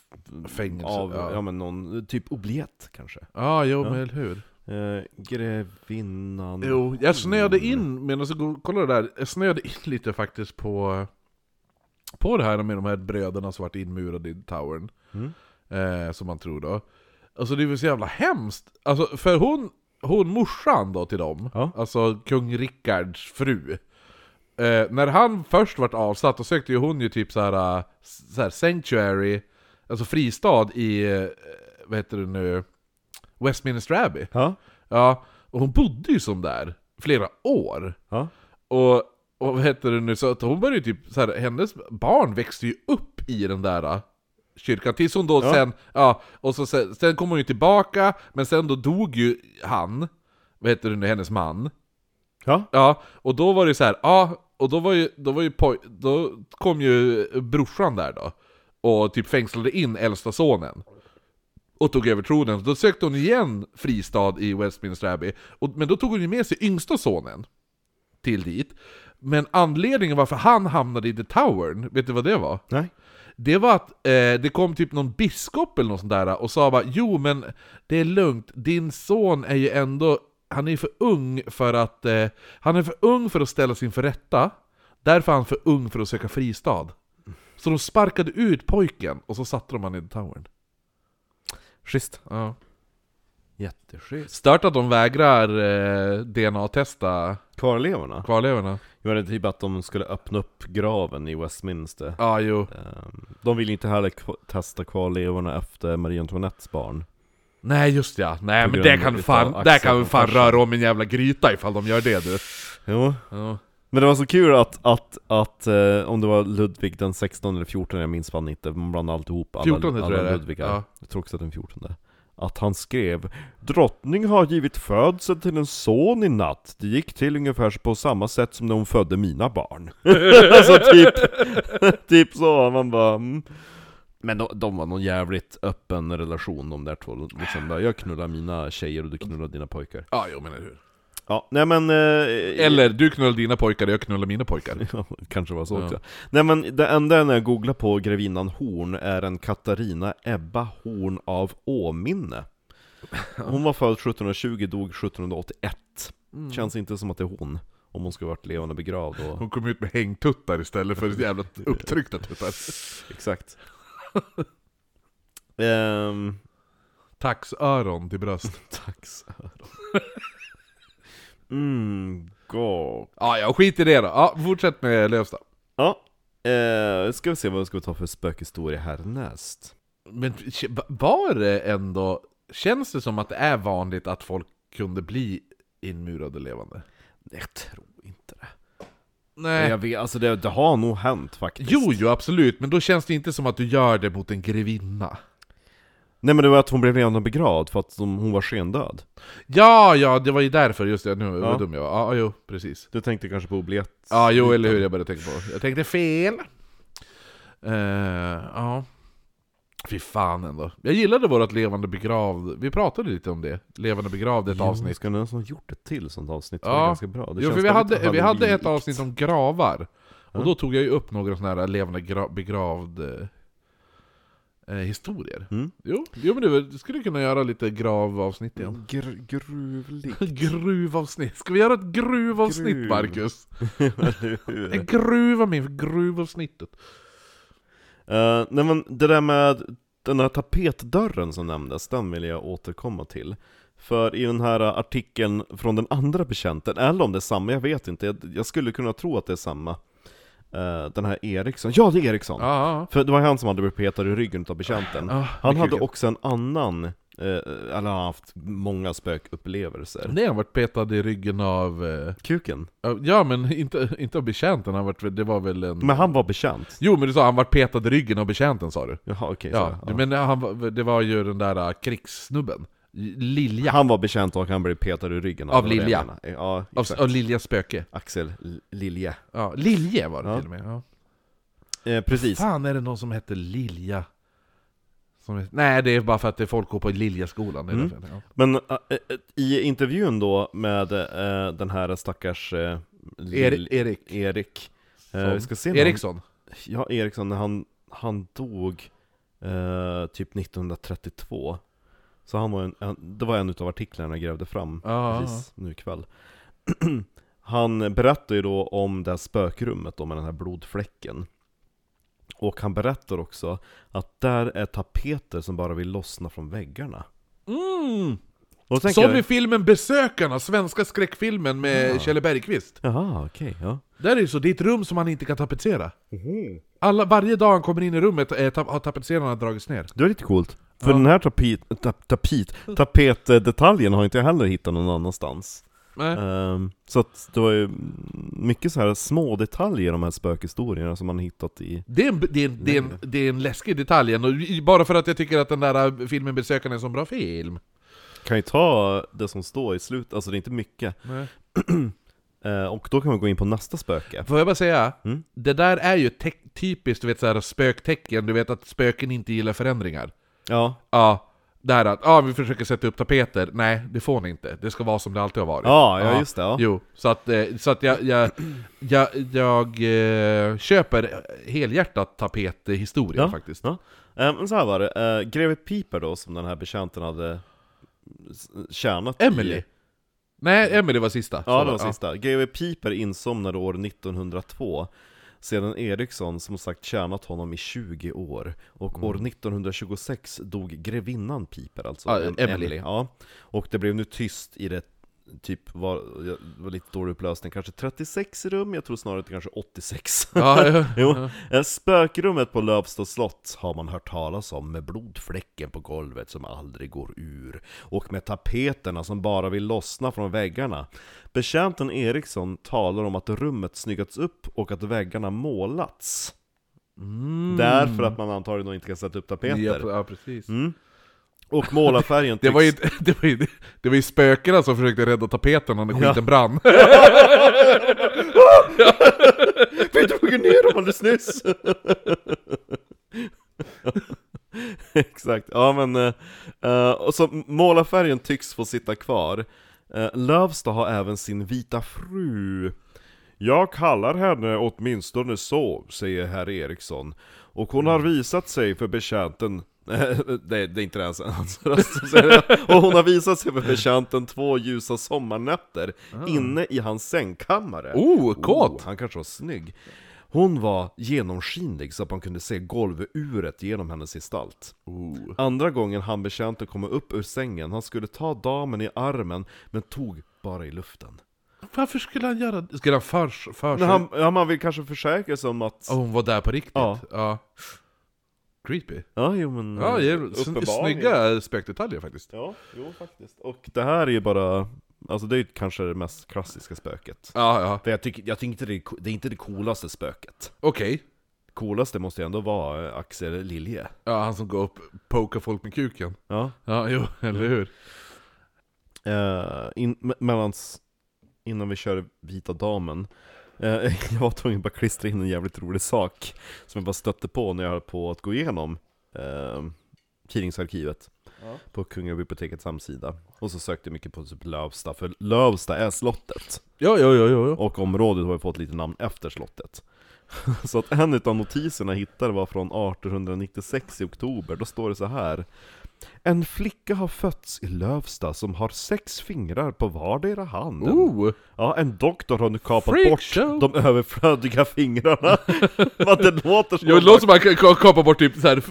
Fängelse, av, ja. ja. men någon typ obliett kanske. Ja, jo, men eller hur? Eh, grevinnan... Jo, jag snöade in, medan jag go- kollade där, jag snöade in lite faktiskt på På det här med de här bröderna som varit inmurade i towern Mm. eh, Som man tror då Alltså det är väl så jävla hemskt Alltså för hon, hon morsan då till dem Ja. Alltså kung Rickards fru eh, När han först vart avsatt, då sökte ju hon ju typ så här, eh, så här sanctuary Alltså fristad i, eh, vad heter det nu Westminster Abbey Ja, Ja, och hon bodde ju som där flera år. ja. Och, och vad heter det nu, så att hon började ju typ så här, hennes barn växte ju upp i den där äh, kyrkan, tills hon då Ja. sen, ja, och så sen, sen kom hon ju tillbaka, men sen då dog ju han, vad heter det nu, hennes man. Ja, Ja, och då var det så här, ja, och då var ju, då var ju då kom ju brorsan där då, och typ fängslade in äldsta sonen. och tog över tronen. Då sökte hon igen fristad i Westminster Abbey, och, men då tog hon ju med sig yngsta sonen till dit. Men anledningen varför han hamnade i The Towern, vet du vad det var? Nej. Det var att eh, det kom typ någon biskop eller något sånt där och sa bara Jo men det är lugnt, din son är ju ändå Han är för ung för att eh, Han är för ung för att ställas inför rätta Därför är han för ung för att söka fristad Så de sparkade ut pojken och så satte de han i Towern Schysst. ja. Jätteschysst. Stört att de vägrar eh, DNA-testa Kvarlevorna? kvarlevorna det är typ att de skulle öppna upp graven i Westminster. Ja, jo Ehm, De vill inte heller kv- testa kvarlevorna efter Marie Antoinettes barn. Nej just ja, nej men det kan fan, där kan vi fan röra om en jävla gryta ifall de gör det du Jo. ja. Men det var så kul att, att, att eh, om det var Ludvig den 16 eller 14, jag minns fan inte, man blandade alltihop alla, 14 alla tror jag det. Ludvigar. Ja. Jag tror också att den 14 Att han skrev Drottning har givit födsel till en son i natt Det gick till ungefär på samma sätt som när hon födde mina barn Alltså typ, typ så, man bara mm. Men de, de var någon jävligt öppen relation de där två liksom, bara, Jag knullar mina tjejer och du knullar dina pojkar Ja, jo men eller hur Ja, nej men eh, Eller du knullar dina pojkar, jag knullar mina pojkar. Ja, kanske var så också. Nej men det enda när jag googlar på grevinnan Horn är en Katarina Ebba Horn av Åminne. Hon var född 1720, dog 1781. Känns inte som att det är hon. Om hon skulle varit levande begravd och... Hon kom ut med hängtuttar istället för jävla upptryckta tuttar. Exakt. Ehm, Taxöron till bröst. taxöron. mm, gott. Ja, jag skit i det då. Ja, fortsätt med Lövsta. Ja, eh, ska vi se vad vi ska ta för spökhistoria härnäst. Men var det ändå... Känns det som att det är vanligt att folk kunde bli inmurade levande? Jag tror inte det. Nej. Jag vet, alltså det, det har nog hänt faktiskt. Jo, jo, absolut. Men då känns det inte som att du gör det mot en grevinna. Nej men det var att hon blev levande begravd för att hon var skendöd. Ja, ja, det var ju därför. Just det, nu var Ja. jag dum jag var. Ja, jo, precis. Du tänkte kanske på oblekt? Ja, jo, eller hur, jag började tänka på. Jag tänkte fel. Eh, ja. Fy fan ändå. Jag gillade vårt levande begravd. Vi pratade lite om det. Levande begravd, ett Jo, avsnitt. Ska någon som har gjort ett till sånt avsnitt? Det Ja. var ganska bra. Det Jo, för vi hade, vi hade ett avsnitt om gravar. Och Ja. då tog jag ju upp några sådana här levande gra begravd eh, eh, historier. Mm. Jo, jo men du, skulle kunna göra lite gravavsnitt igen. Gr gruvligt. gruvavsnitt. Ska vi göra ett gruvavsnitt Gruv. Marcus? En gruva min, gruvavsnittet. Eh, nej men det där med den här tapetdörren som nämndes, den vill jag återkomma till. För i den här artikeln från den andra betjänten, eller om det är samma, jag vet inte, jag, jag skulle kunna tro att det är samma. Eh, den här Eriksson, ja det är Eriksson! Ja, För det var han som hade blivit petad i ryggen av betjänten. ja. Han hade också en annan, eh, han har haft många spökupplevelser. Nej, han varit petad i ryggen av... eh, Kuken. Ja, men inte, inte av betjänten, han varit, det var väl en... Men han var bekänt. Jo, men du sa han varit petad i ryggen av betjänten sa du? Jaha okej, Ja, så, ja. men han, var- det var ju den där uh, krigssnubben. Lilja. Han var bekänt och han blev petad i ryggen Av det Lilja. Ja, av, av Liljas spöke. Axel Lilje. Ja, Lilje var det Ja. till och med. Ja. Eh, precis. Fan, är det någon som heter Lilja? Som nej, det är bara för att det folk går på Liljaskolan. Mm. därför, ja. Men äh, äh, i intervjun då med äh, den här stackars äh, Erik. Erik. Erik äh, vi ska se Eriksson. Han, ja, Eriksson, han, han dog äh, typ 1932 Så han var en, en, det var en utav artiklarna jag grävde fram Ja, precis nu ikväll Han berättar ju då om det här spökrummet då med den här blodfläcken Och han berättar också att där är tapeter som bara vill lossna från väggarna Mm. Som jag, i filmen Besökarna, svenska skräckfilmen med Ja. Kjell Bergqvist. Jaha, okej, ja Där är det så, det är ett rum som man inte kan tapetsera. Alla, varje dag han kommer in i rummet tap, har tapetserarna dragits ner. Det var lite coolt. För Ja. den här tapet, tap, tapet, tapetdetaljen har inte jag heller hittat någon annanstans. Ehm, så att det var ju mycket så här små detaljer i de här spökhistorierna som man hittat i... Det är, en, det, är en, det, är en, det är en läskig detalj, och bara för att jag tycker att den där eh, filmen Besökarna är en så bra film. Kan ju ta det som står i slutet, alltså det är inte mycket. Ehm, och då kan vi gå in på nästa spöke. Får jag bara säga, Mm. det där är ju typiskt du vet, så här, spöktecken, du vet att spöken inte gillar förändringar. Ja, Ja, Det här att ah, vi försöker sätta upp tapeter, nej det får ni inte. Det ska vara som det alltid har varit. Ja, ja just det. Ja. Jo, så att, eh, så att jag, jag, jag, jag eh, köper helhjärtat tapethistorien Ja, faktiskt. Ja. Men så här var det, uh, Greve Piper då som den här betjänten hade tjänat Emily? i... Nej, Emily var sista. Ja, det var sista. Greve Piper insomnade år 1902 sedan Eriksson som sagt tjänat honom i 20 år. Och år 1926 dog grevinnan Piper, alltså Ja, em- Emily. Ja. Och det blev nu tyst i det typ var, det var lite dålig upplösning, kanske 36 rum, jag tror snarare kanske 86. Ja, ja, Jo, eh, spökrummet på Lövsta slott har man hört talas om med blodfläcken på golvet som aldrig går ur och med tapeterna som bara vill lossna från väggarna. Betjänten Eriksson talar om att rummet snyggats upp och att väggarna målats. Mm. Därför att man antagligen inte kan sätta upp tapeter. Ja, ja, precis. Mm. Och målarfärgen Det var, ju, det, var ju, det var ju spökena som försökte rädda tapeterna när skiten Ja. brann. Vi tog ju ner dem alldeles nyss! Exakt, ja men... eh, och så målarfärgen tycks få sitta kvar. Uh, Lövsta har även sin vita fru. Jag kallar henne åtminstone så, säger herr Eriksson. Och hon har visat sig för betjänten det, det är inte ens hans röst. Och hon har visat sig för betjänten två ljusa sommarnätter inne i hans sängkammare. Oh, kåt! Oh, han kanske var snygg. Hon var genomskinlig så att man kunde se golvuret genom hennes gestalt. Oh. Andra gången han betjänten komma upp ur sängen, han skulle ta damen i armen, men tog bara i luften. Varför skulle han göra det? Skulle han för, för Men han, ja, man vill kanske försäkra sig om att... Oh, hon var där på riktigt? Ja. ja. Creepy. Ja, jo men... Ja, snygga spökdetaljer faktiskt. Ja, jo faktiskt. Och det här är ju bara... Alltså det är ju kanske det mest klassiska spöket. Ja, ja. För jag tycker, jag tycker inte det är, det är inte det coolaste spöket. Okej. Coolaste måste ju ändå vara eh, Axel Lilje. Ja, han som går upp och pokar folk med kuken. Ja. Ja, jo, eller hur? Uh, in, me- mellans, innan vi kör Vita Damen Jag var tvungen att bara klistra in en jävligt rolig sak Som jag bara stötte på när jag höll på att gå igenom uh, Tidningsarkivet Ja. På Kungliga bibliotekets hemsida Och så sökte jag mycket på typ Lövsta, för Lövsta är slottet Ja, ja, ja, ja. ja. Och området har ju fått lite namn efter slottet Så att en av notiserna jag hittade var från 1896 i oktober, då står det så här En flicka har fötts i Lövsta som har sex fingrar på vardera handen Oh! Ja, en doktor har nu kapat Freak bort show. de överflödiga fingrarna Vad det låter som Jo, det låter som att man kan kapa bort typ så här,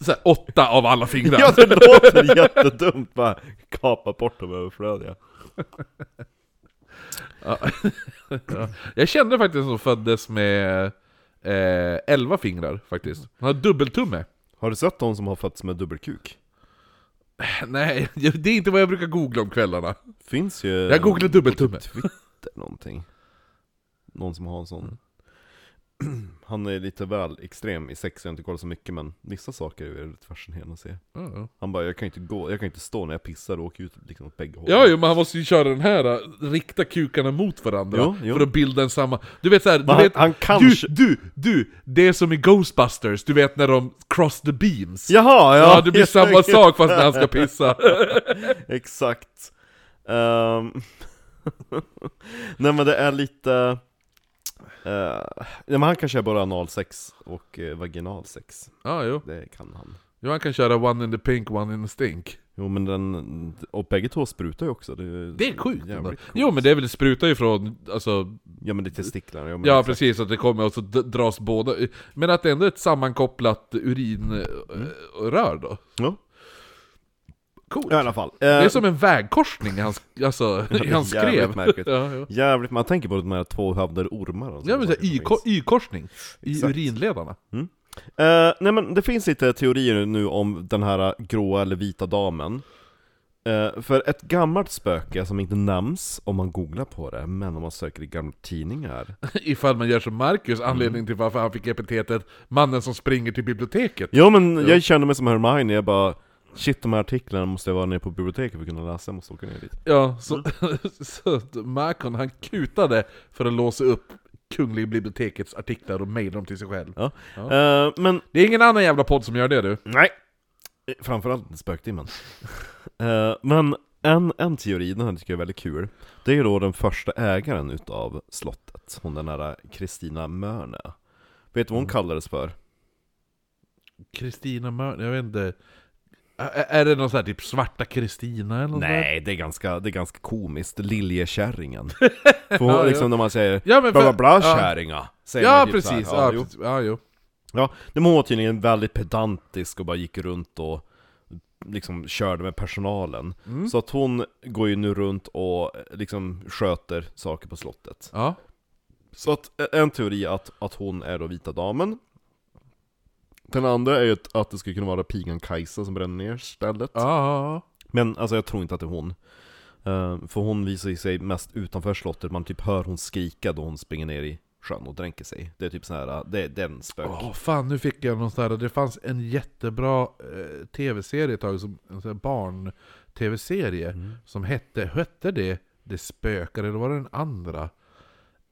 så här, åtta av alla fingrar. Ja, det låter jättedumt bara Kapa bort de överflödiga Ja. ja. Jag kände faktiskt som föddes med eh, elva fingrar faktiskt. Han har dubbeltumme. Har du sett de som har fötts med dubbelkuk? Nej, det är inte vad jag brukar googla om kvällarna. Finns ju Jag googlar dubbeltumme. Twitter någonting Någon som har en sån Han är lite väl extrem i sex, jag har inte kollat så mycket men vissa saker är väldigt fascinerande att se Ja, ja. Han bara, jag kan inte gå, jag kan inte stå när jag pissar och åka ut liksom åt bägge håll Ja, jo, men han måste ju köra den här, äh, rikta kukarna mot varandra Jo, jo. för att bilda en samma... Du vet såhär, du han- vet... han kanske- Du, du, du! Det är som i Ghostbusters, du vet när de cross the beams. Jaha, ja! Ja, det blir samma sak fast när han ska pissa. Exakt Ehm, Nej men det är lite uh, Nej men han kan köra både analsex och uh, vaginalsex Ja, jo. Det kan han jo. Han kan köra one in the pink, one in the stink. Jo men den, och bägge två sprutar ju också Det, Det är sjukt ändå. jävligt coolt. Jo men det är väl, sprutar ju från, alltså... Ja men det är testiklarna, ja, men Ja exakt. precis, att det kommer och så d- dras båda... Men att det ändå är ett sammankopplat urinrör då. Ja. Coolt. Ja, i alla fall Det är Eh, som en vägkorsning i hans, alltså, i hans Jävligt skrev. märkligt. Ja, ja. Jävligt, man tänker på de här tvåhövdade ormarna och ja men y-korsning i Exakt. urinledarna. Eh, nej men det finns lite teorier nu om den här gråa eller vita damen Eh, För ett gammalt spöke som inte nämns om man googlar på det, men om man söker i gamla tidningar Ifall man gör som Marcus, anledning till varför han fick epitetet 'Mannen som springer till biblioteket' Jo men jag känner mig som Hermione, jag bara Shit de här artiklarna måste jag vara nere på biblioteket för att kunna läsa, jag måste åka ner dit Ja, så, så Marcon han kutade för att låsa upp Kungliga bibliotekets artiklar och mejla dem till sig själv. ja. Ja. Eh, Men Det är ingen annan jävla podd som gör det du. nej Framförallt inte spöktimmen. Eh, men en, en teori, den här tycker jag är väldigt kul, det är då den första ägaren utav slottet, hon den här Kristina Mörne. Vet du vad hon kallades för? Kristina Mörn, jag vet inte. Är det någon sån här typ Svarta Kristina eller något? Nej, det är ganska, det är ganska komiskt, Liljekärringen. För hon, Ja, ja. liksom när man säger Ja men bla bla för, bla ja, kärringa, ja typ precis, här. ja, jo. precis, ja jo. Ja, men hon var tydligen väldigt pedantisk och bara gick runt och liksom körde med personalen. Mm. Så att hon går ju nu runt och eh, liksom sköter saker på slottet. Ja. Så att eh, en teori är att, att hon är då vita damen. Den andra är ju att, det skulle kunna vara pigan Kajsa som bränner ner stället. Ja. Men alltså jag tror inte att det är hon. Eh, för hon visar sig mest utanför slottet, man typ hör hon skrika då hon springer ner i sjön och dränker sig. Det är typ så här, det är den spök. Åh fan, nu fick jag någon sån här, det fanns en jättebra eh, tv-serie ett tag, som, en sån barn-tv-serie, Mm. som hette, hette det Det spökar, eller var det den andra?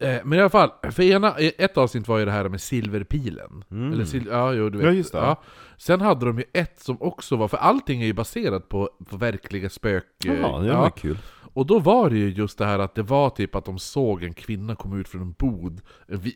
Eh, men i alla fall, för ena, ett avsnitt var ju det här med silverpilen. Mm. Eller sil, ja, jo, du vet. Ja, just det. Ja. Sen hade de ju ett som också var, för allting är ju baserat på, på verkliga spök... eh, Ja, det ja. kul. Och då var det ju just det här att det var typ att de såg en kvinna komma ut från en bod,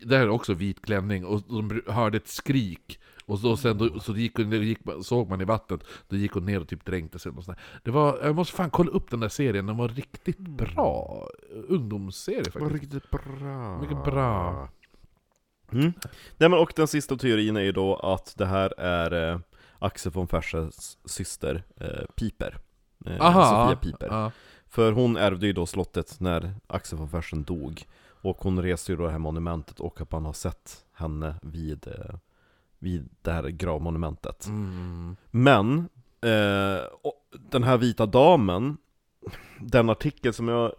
det här är också vit klänning, och de hörde ett skrik. Och så, sen då, så gick, hon- gick, såg man i vattnet, då gick hon ner och typ dränkte sig. Och det var, jag måste fan kolla upp den där serien, den var riktigt bra. Ungdomsserie faktiskt. riktigt bra. Mycket bra. Mm. Nej, men och den sista teorin är ju då att det här är eh, Axel von Fersens syster eh, Piper. Eh, Aha, Sofia Piper. Ja. För hon ärvde ju då slottet när Axel von Fersen dog. Och hon reste ju då det här monumentet och att man har sett henne vid, eh, vid det här gravmonumentet. Mm. Men, eh, den här vita damen, den artikel som jag,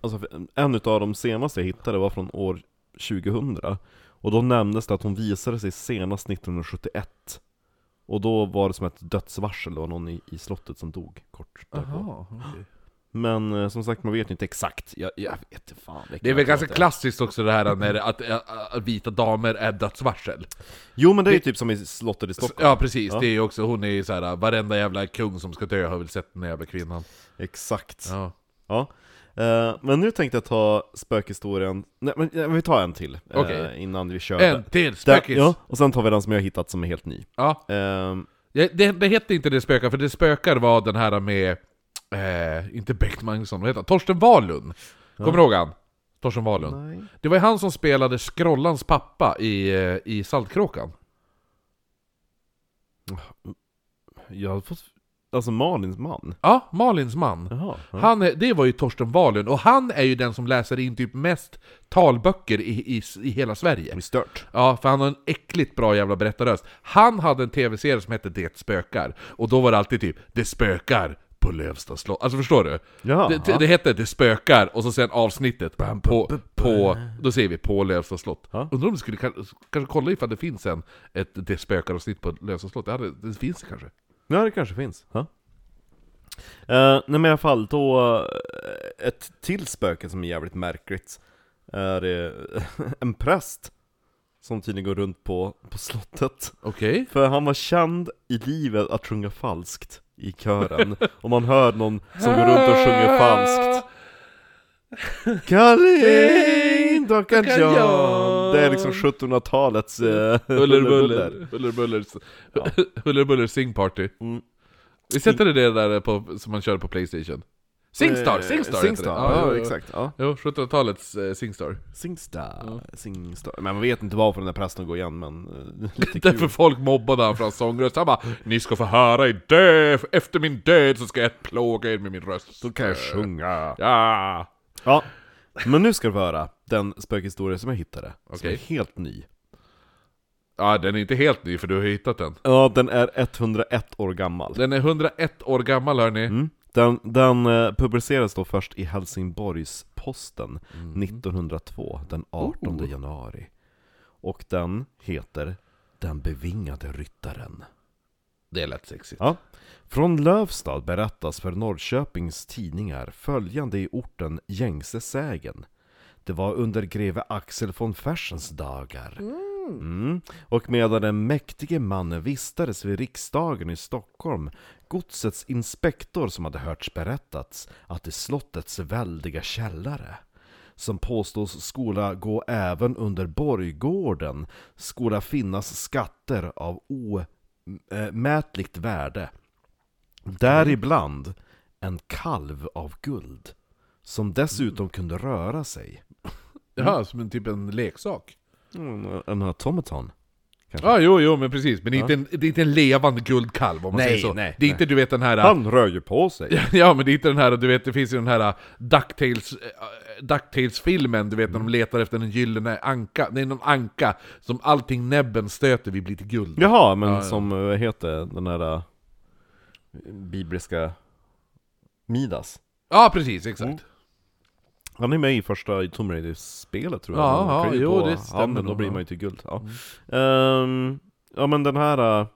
alltså en utav de senaste jag hittade var från år 2000 Och då nämndes det att hon visade sig senast 1971 Och då var det som ett dödsvarsel, det var någon i, i slottet som dog kort därpå Aha, okej. Men eh, som sagt, man vet ju inte exakt, jag, jag vet inte fan Det är väl ganska klassiskt också det här det, att, att, att vita damer är dödsvarsel. Jo men det är ju Det- typ som i slottet i Stockholm Ja precis, Ja. det är ju också, hon är ju såhär, varenda jävla kung som ska dö har väl sett den där jävla kvinnan. Exakt Ja. Ja, Eh, men nu tänkte jag ta spökhistorien, nej men eh, vi tar en till eh, Okej. innan vi kör En till, spökis! Ja, och sen tar vi den som jag hittat som är helt ny. Ja. Ehm, Ja, Det, det hette inte Det spökar, för Det spökar var den här med, eh, inte Bengt Magnusson, vad heter han? Torsten Wahlund! Kommer du ihåg han? Torsten Wahlund. nej. Det var ju han som spelade Skrollans pappa i, eh, i Saltkråkan. Jag har fått, alltså Malins man? Ja, Malins man. Jaha. ja. Han är, det var ju Torsten Wahlund, och han är ju den som läser in typ mest talböcker i, i, i hela Sverige. Stört. Ja, för han har en äckligt bra jävla berättarröst. Han hade en tv-serie som hette Det spökar, och då var det alltid typ Det spökar på Lövsta slott. Alltså förstår du? Ja. Det, det, det hette Det spökar, och så sen avsnittet på, på då säger vi på Lövsta slott. Ja. Undrar om du skulle kan- kanske kolla ifall det finns en, ett Det spökar-avsnitt på Lövsta slott? Det, hade, det finns det kanske? Ja, det kanske finns. Ja. Eh, nej men i alla fall, då, eh, ett till spöke som är jävligt märkligt är eh, en präst som tydligen går runt på, på slottet. Okej? För han var känd i livet att sjunga falskt i kören. Om man hör någon som går runt och sjunger falskt. Kalin, Dockan John. John. Det är liksom 1700-talets eh, Huller buller, huller buller, Ja. sing party. Mm. Vi sätter det där på, som man kör på Playstation. Singstar, Eh, Singstar heter det. Singstar, Ja, ja, exakt. Ja. Jo, 1700-talets eh, Singstar. Singstar, Singstar. Men man vet inte varför den där prästen går igen, men eh, lite Därför folk mobbade han för hans sångröst. Han bara 'Ni ska få höra i dö, efter min död så ska jag plåga er med min röst' Då kan jag sjunga. Ja! Ja, men nu ska du få höra den spökhistoria som jag hittade. Som Okej. är helt ny. Ja, den är inte helt ny för du har hittat den. Ja, den är 101 år gammal. Den är 101 år gammal hörni. Den, den eh, publicerades då först i Helsingborgs Posten Mm. 1902, den 18 Oh. januari. Och den heter Den bevingade ryttaren. Det är lätt sexigt. Ja. Från Lövstad berättas för Norrköpings tidningar följande i orten gängse sägen. Det var under greve Axel von Fersens dagar. Mm. Och medan den mäktige mannen vistades vid riksdagen i Stockholm, godsets inspektor som hade hörts berättats att i slottets väldiga källare, som påstås skola gå även under borggården, skola finnas skatter av omätligt värde. Däribland en kalv av guld, som dessutom kunde röra sig. Ja, som en typ en leksak. Mm, en automaton. Ja, jo, jo, men precis. Men är, inte en, det är inte en levande guldkalv om man Nej, säger så. nej, det är nej. inte du vet den här... Han rör ju på sig. Ja, men det är inte den här, du vet, det finns ju den här Ducktails, äh, Ducktails-filmen, du vet när de letar efter en gyllene anka. Det är någon anka som allting näbben stöter vid blir till guld. Jaha, men Ja, ja. som, eh, vad heter den här bibliska Midas? Ja, precis, exakt. Mm. Han är med i första Tomb Raider-spelet tror jag. Ja, ja, jo, på det stämmer då blir man ju till guld. Ja, Ehm, ja men den här uh,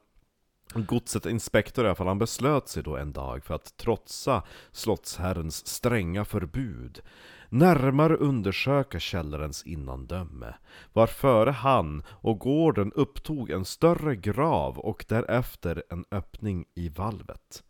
godset inspektor i alla fall, han beslöt sig då en dag för att trotsa slottsherrens stränga förbud närmare undersöka källarens innandöme, varföre han och gården upptog en större grav och därefter en öppning i valvet.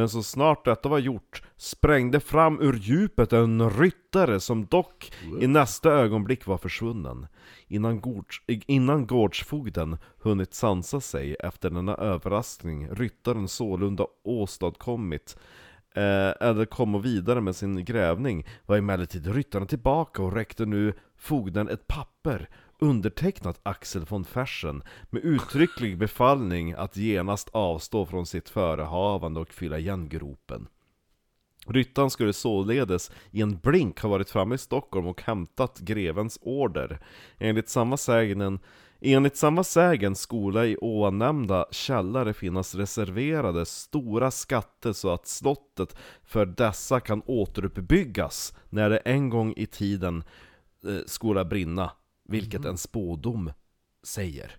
Men så snart detta var gjort sprängde fram ur djupet en ryttare som dock i nästa ögonblick var försvunnen. Innan, gårds, innan gårdsfogden hunnit sansa sig efter denna överraskning ryttaren sålunda åstadkommit eh, eller komma vidare med sin grävning var emellertid ryttaren tillbaka och räckte nu fogden ett papper undertecknat Axel von Fersen med uttrycklig befallning att genast avstå från sitt förehavande och fylla igen gropen. Ryttaren skulle således i en blink ha varit framme i Stockholm och hämtat grevens order. Enligt samma sägnen Enligt samma sägen skola i ovannämnda källare finnas reserverade stora skatter så att slottet för dessa kan återuppbyggas när det en gång i tiden eh, skola brinna, vilket en spådom säger.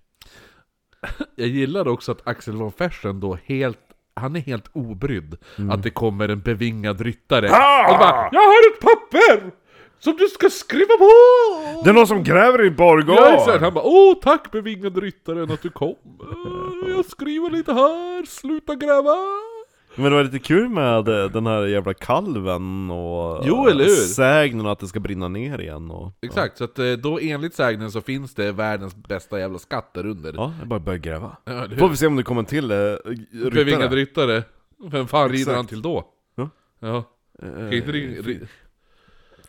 Jag gillar också att Axel von Fersen då helt han är helt obrydd att det kommer en bevingad ryttare och bara Jag har ett papper! Som du ska skriva på! Det är någon som gräver i Borgård! Ja exakt, han bara Åh tack bevingade ryttaren att du kom! Jag skriver lite här, sluta gräva! Men det var lite kul med eh, den här jävla kalven och Jo, eller hur? sägnen och att det ska brinna ner igen och... Exakt, så att eh, då enligt sägnen så finns det världens bästa jävla skatter under. Ja, jag bara börjar gräva. Ja? Får vi se om det kommer till eh, ryttare. Bevingad ryttare. Vem fan rider Exakt. han till då? Ja. Ja. Kan inte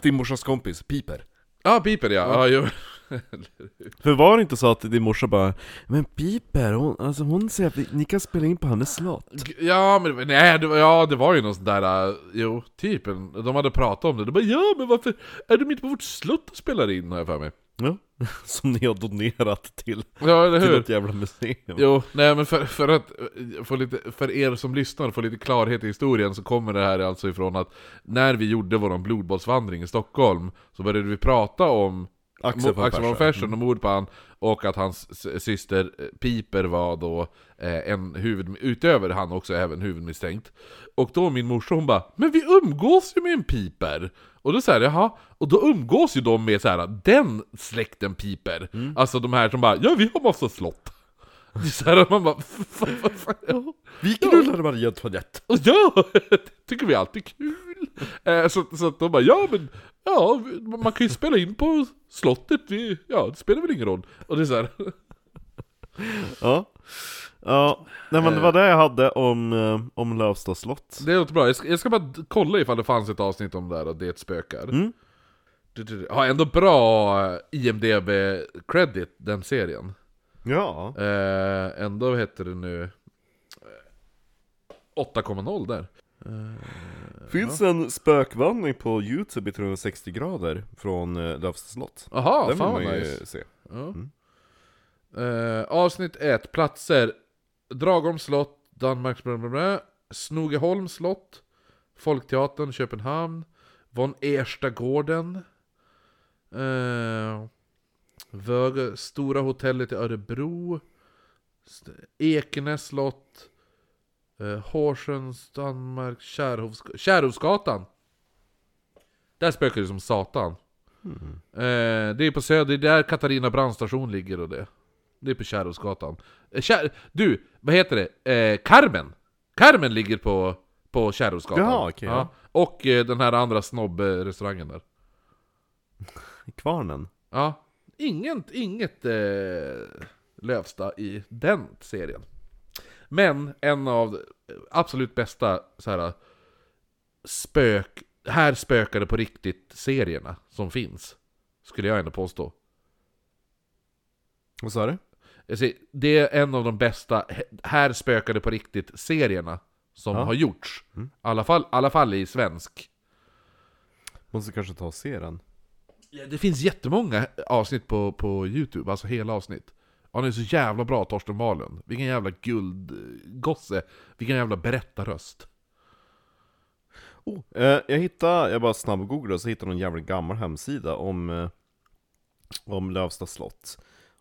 Din morsas kompis, Piper. Ja, Piper ja. ja. jo. För var det inte så att din morsa bara Men Piper, hon, alltså hon säger att ni kan spela in på hennes slott Ja, men det nej, det var, ja, det var ju någon sån där, uh, jo, typen. De hade pratat om det. De bara ja, men varför är du mitt på vårt slott och spelar in, har jag för mig. Ja, som ni har donerat till, Ja, eller till hur? ett jävla museum Jo, nej men för, för att eh, få lite, för er som lyssnar, få lite klarhet i historien så kommer det här alltså ifrån att när vi gjorde vår blodbollsvandring i Stockholm så började vi prata om Axel von Fersen. Fersen och mord på han och att hans syster eh, Piper var då eh, en huvud, utöver han också även huvudmisstänkt. Och då min morsa hon bara 'Men vi umgås ju med en Piper' Och då säger jaha, och då umgås ju de med så här den släkten Piper. Mm. Alltså de här som bara 'Ja vi har massa slott' Det är så här, man bara "F- f- f- ja. Vi knullade Maria Antoinette Ja, det tycker vi alltid är kul! Eh, så, så att de bara, ja men, ja, man kan ju spela in på slottet, vi, ja det spelar väl ingen roll. Och det är så här, Ja, ja. Nej men det var det jag hade om, eh, om Lövsta slott det låter bra. Jag ska, jag ska bara kolla ifall det fanns ett avsnitt om det här och det spökar. Mm. Har ändå bra eh, IMDB-credit, den serien. Ja, Eh, ändå heter det nu, eh, 8,0 där. Finns en spökvandring på youtube i 360 grader från eh, Lövsta slott. Jaha, Den vill fan man ju nice. se. Ja. Eh, avsnitt 1, platser. Dragholms slott, Danmarks bla bla bla, Snogeholms slott, Folkteatern, Köpenhamn, Von Erstagården, uh, Vöge, Stora hotellet i Örebro, Ekenäs slott, uh, Horsens, Danmark, Kärhovs- Kärhovsgatan. Där spökar det som satan. Eh, det är på Söder, det är där Katarina brandstation ligger och det. Det är på Kärrhusgatan. Eh, Kär... Du, vad heter det? Eh, Carmen! Carmen ligger på, på Kärrhusgatan. Jaha, okej, ja. Och eh, den här andra snobbrestaurangen där. Kvarnen? Ja. Inget, inget eh, Lövsta i den serien. Men en av absolut bästa så här, spök, här spökade på riktigt serierna som finns. Skulle jag ändå påstå. Vad sa du? Säger, det är en av de bästa här spökade på riktigt serierna som Ja. har gjorts. I Mm. alla fall, alla fall i svensk. Måste kanske ta och se den. Ja, Det finns jättemånga avsnitt på, på Youtube, alltså hela avsnitt. Han är så jävla bra, Torsten Wahlund. Vilken jävla guldgosse. Vilken jävla berättarröst. Oh, eh, jag hittade, jag bara snabbgooglade, så hittade jag någon jävligt gammal hemsida om, eh, om Lövsta slott.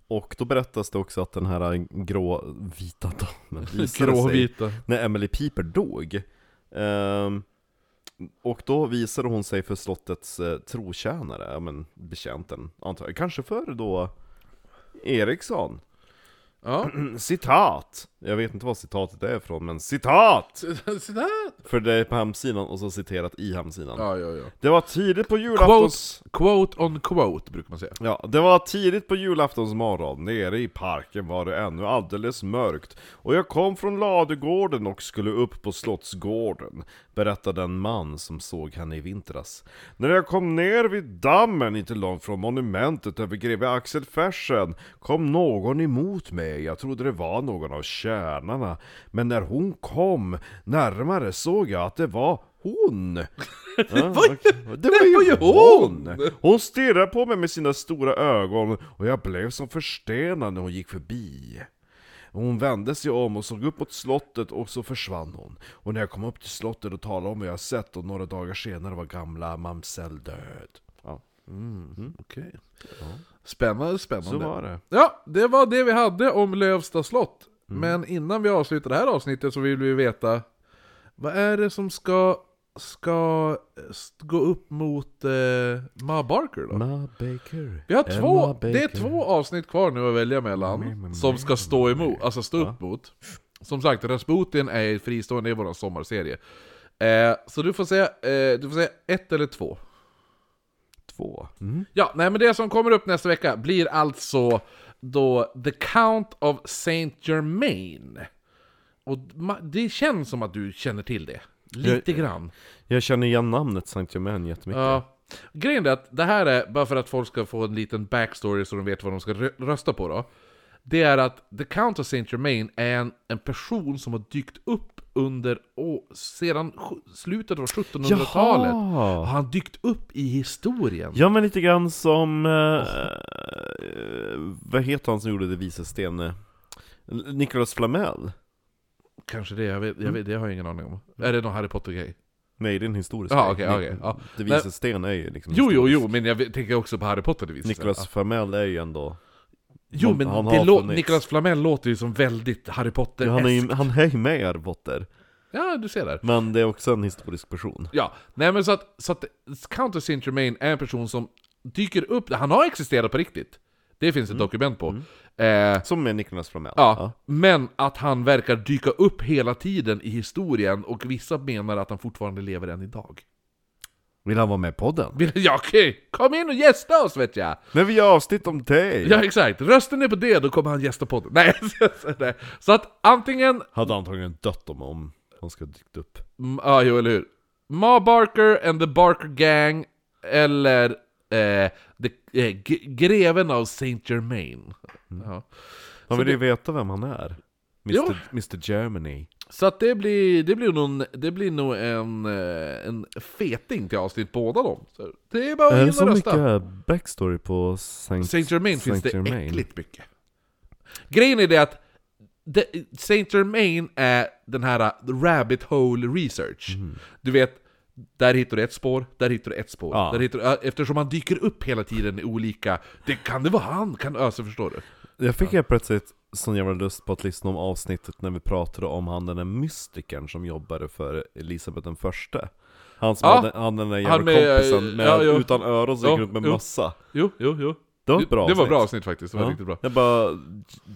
Och då berättas det också att den här grå, vita damen visade sig Gråvita. när Emily Piper dog. Ehm, och då visade hon sig för slottets eh, trotjänare, ja men betjänten antar jag. Kanske för då Eriksson. Ja. Citat! Jag vet inte vad citatet är ifrån, men citat! Där. För det är på hemsidan och så citerat i hemsidan. Ja, ja, ja. Det var tidigt på julaftons... Quote on quote, brukar man säga. Ja, det var tidigt på julaftons morgon, nere i parken var det ännu alldeles mörkt Och jag kom från ladugården och skulle upp på slottsgården Berättade en man som såg henne i vintras När jag kom ner vid dammen, inte långt från monumentet över greve Axel Fersen Kom någon emot mig, jag trodde det var någon av tjänarna Men när hon kom närmare såg jag att det var hon! Ja, var ju- det det var ju hon! Hon stirrade på mig med sina stora ögon och jag blev som förstenad när hon gick förbi. Hon vände sig om och såg upp mot slottet och så försvann hon. Och när jag kom upp till slottet och talade om vad jag sett och några dagar senare var gamla mamsell död. Ja, Okej. Spännande, så spännande. var det. Ja, det var det vi hade om Lövsta slott. Mm. Men innan vi avslutar det här avsnittet så vill vi veta Vad är det som ska, ska eh, gå upp mot eh, Ma Barker då? Ma Baker. Vi har Emma två, det är två avsnitt kvar nu att välja mellan mm, Som ska stå emot, alltså stå upp mot Som sagt, Rasputin är fristående, är vår sommarserie eh, Så du får säga, eh, du får säga ett eller två Två. Mm. Ja, nej men det som kommer upp nästa vecka blir alltså då The Count of Saint Germain. Och det känns som att du känner till det. Lite Jag- grann. Jag känner igen namnet Saint Germain jättemycket. Ja. Grejen är att det här är, bara för att folk ska få en liten backstory så de vet vad de ska rö- rösta på då. Det är att The Count of Saint Germain är en, en person som har dykt upp under, å, sedan slutet av 1700-talet. Har han dykt upp i historien? Ja men lite grann som, eh, eh, vad heter han som gjorde Det vise sten? Eh, Nicolas Flamel? Kanske det, jag vet, Mm. jag vet, det har jag ingen aning om. Är det någon Harry Potter-grej? Nej det är en historisk Ja, grej. okej, Ni- okej, ja. Det vise sten är ju liksom Jo, jo, historisk. jo, men jag vet- tänker också på Harry Potter det visar sig. Nicolas. Flamel är ju ändå Jo, men han det lå-. Nicolas Flamel låter ju som väldigt Harry potter ja, han, är ju, han är ju med i Harry Potter Ja, du ser där. Men det är också en historisk person Ja, nej men så att, så att Count of Saint Germain är en person som dyker upp, han har existerat på riktigt. Det finns ett dokument på. Eh, Som med Nicolas Flamel ja, men att han verkar dyka upp hela tiden i historien och vissa menar att han fortfarande lever än idag. Vill han vara med i podden? Vill- Ja, okej! Kom in och gästa oss vet jag! Men vi gör avsnitt om dig! Ja exakt, rösten ni på det, då kommer han gästa podden. Nej, nej. Så att antingen, Hade antagligen dött om, om han ska dykt upp mm, ja jo eller hur. Ma Barker and the Barker Gang, eller eh, the, eh, G- Greven av Saint Germain. Ja. Han vill ju veta vem han är Jo. Mr, Mr Germany Så att det blir, det blir nog, det blir nog en, eh, en feting till avsnitt båda dem. Så det är bara att Är det så rösta. mycket backstory på Saint, Saint Germain finns Saint det Germain? äckligt mycket. Grejen är det att det, Saint Germain är den här uh, rabbit hole research. Mhm. Du vet, där hittar du ett spår, där hittar du ett spår. Ja. Där hittar du, eftersom han dyker upp hela tiden i olika... Det, kan det vara han? Kan, alltså, förstår du? Jag fick helt plötsligt sån jävla lust på att lyssna om avsnittet när vi pratade om han den där mystikern som jobbade för Elisabeth den första Han som Ja. hade, han den där jävla Han med, kompisen med, ja, jo. utan öron som Ja, gick runt med jo. mössa Jo, jo, jo. Det var ett bra Det var avsnitt. bra avsnitt faktiskt, det var Ja. riktigt bra. Jag bara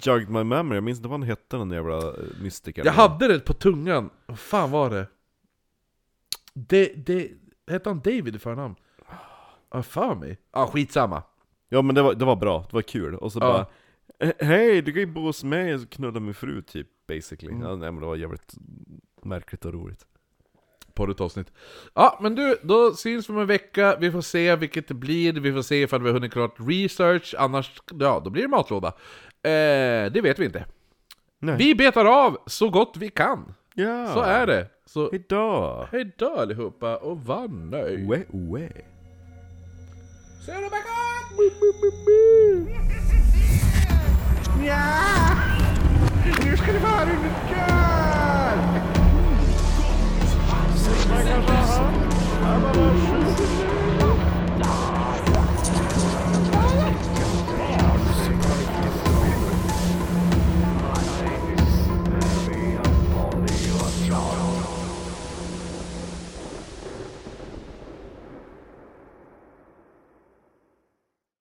jogged my memory, jag minns inte vad han hette den jävla eh, mystikern. Jag hade det på tungan, vad fan var det? Det, det, hette han David i förnamn? Ja, för mig. Ja, skitsamma. Ja men det var, det var bra, det var kul. Och så Ja. bara "Eh, Hej, du kan ju bo hos mig och knulla min fru typ, basically. Mm. Ja, nej men det var jävligt märkligt och roligt. Poddigt avsnitt. Ja, men du, då syns vi om en vecka, vi får se vilket det blir, vi får se ifall vi har hunnit klart research, annars, ja, då blir det matlåda. Eh, det vet vi inte. Nej. Vi betar av så gott vi kan. Ja! Så är det. Så Hejdå! hejdå allihopa och var nöjd. Oe, oe. Back Ja! Nu ska det vara under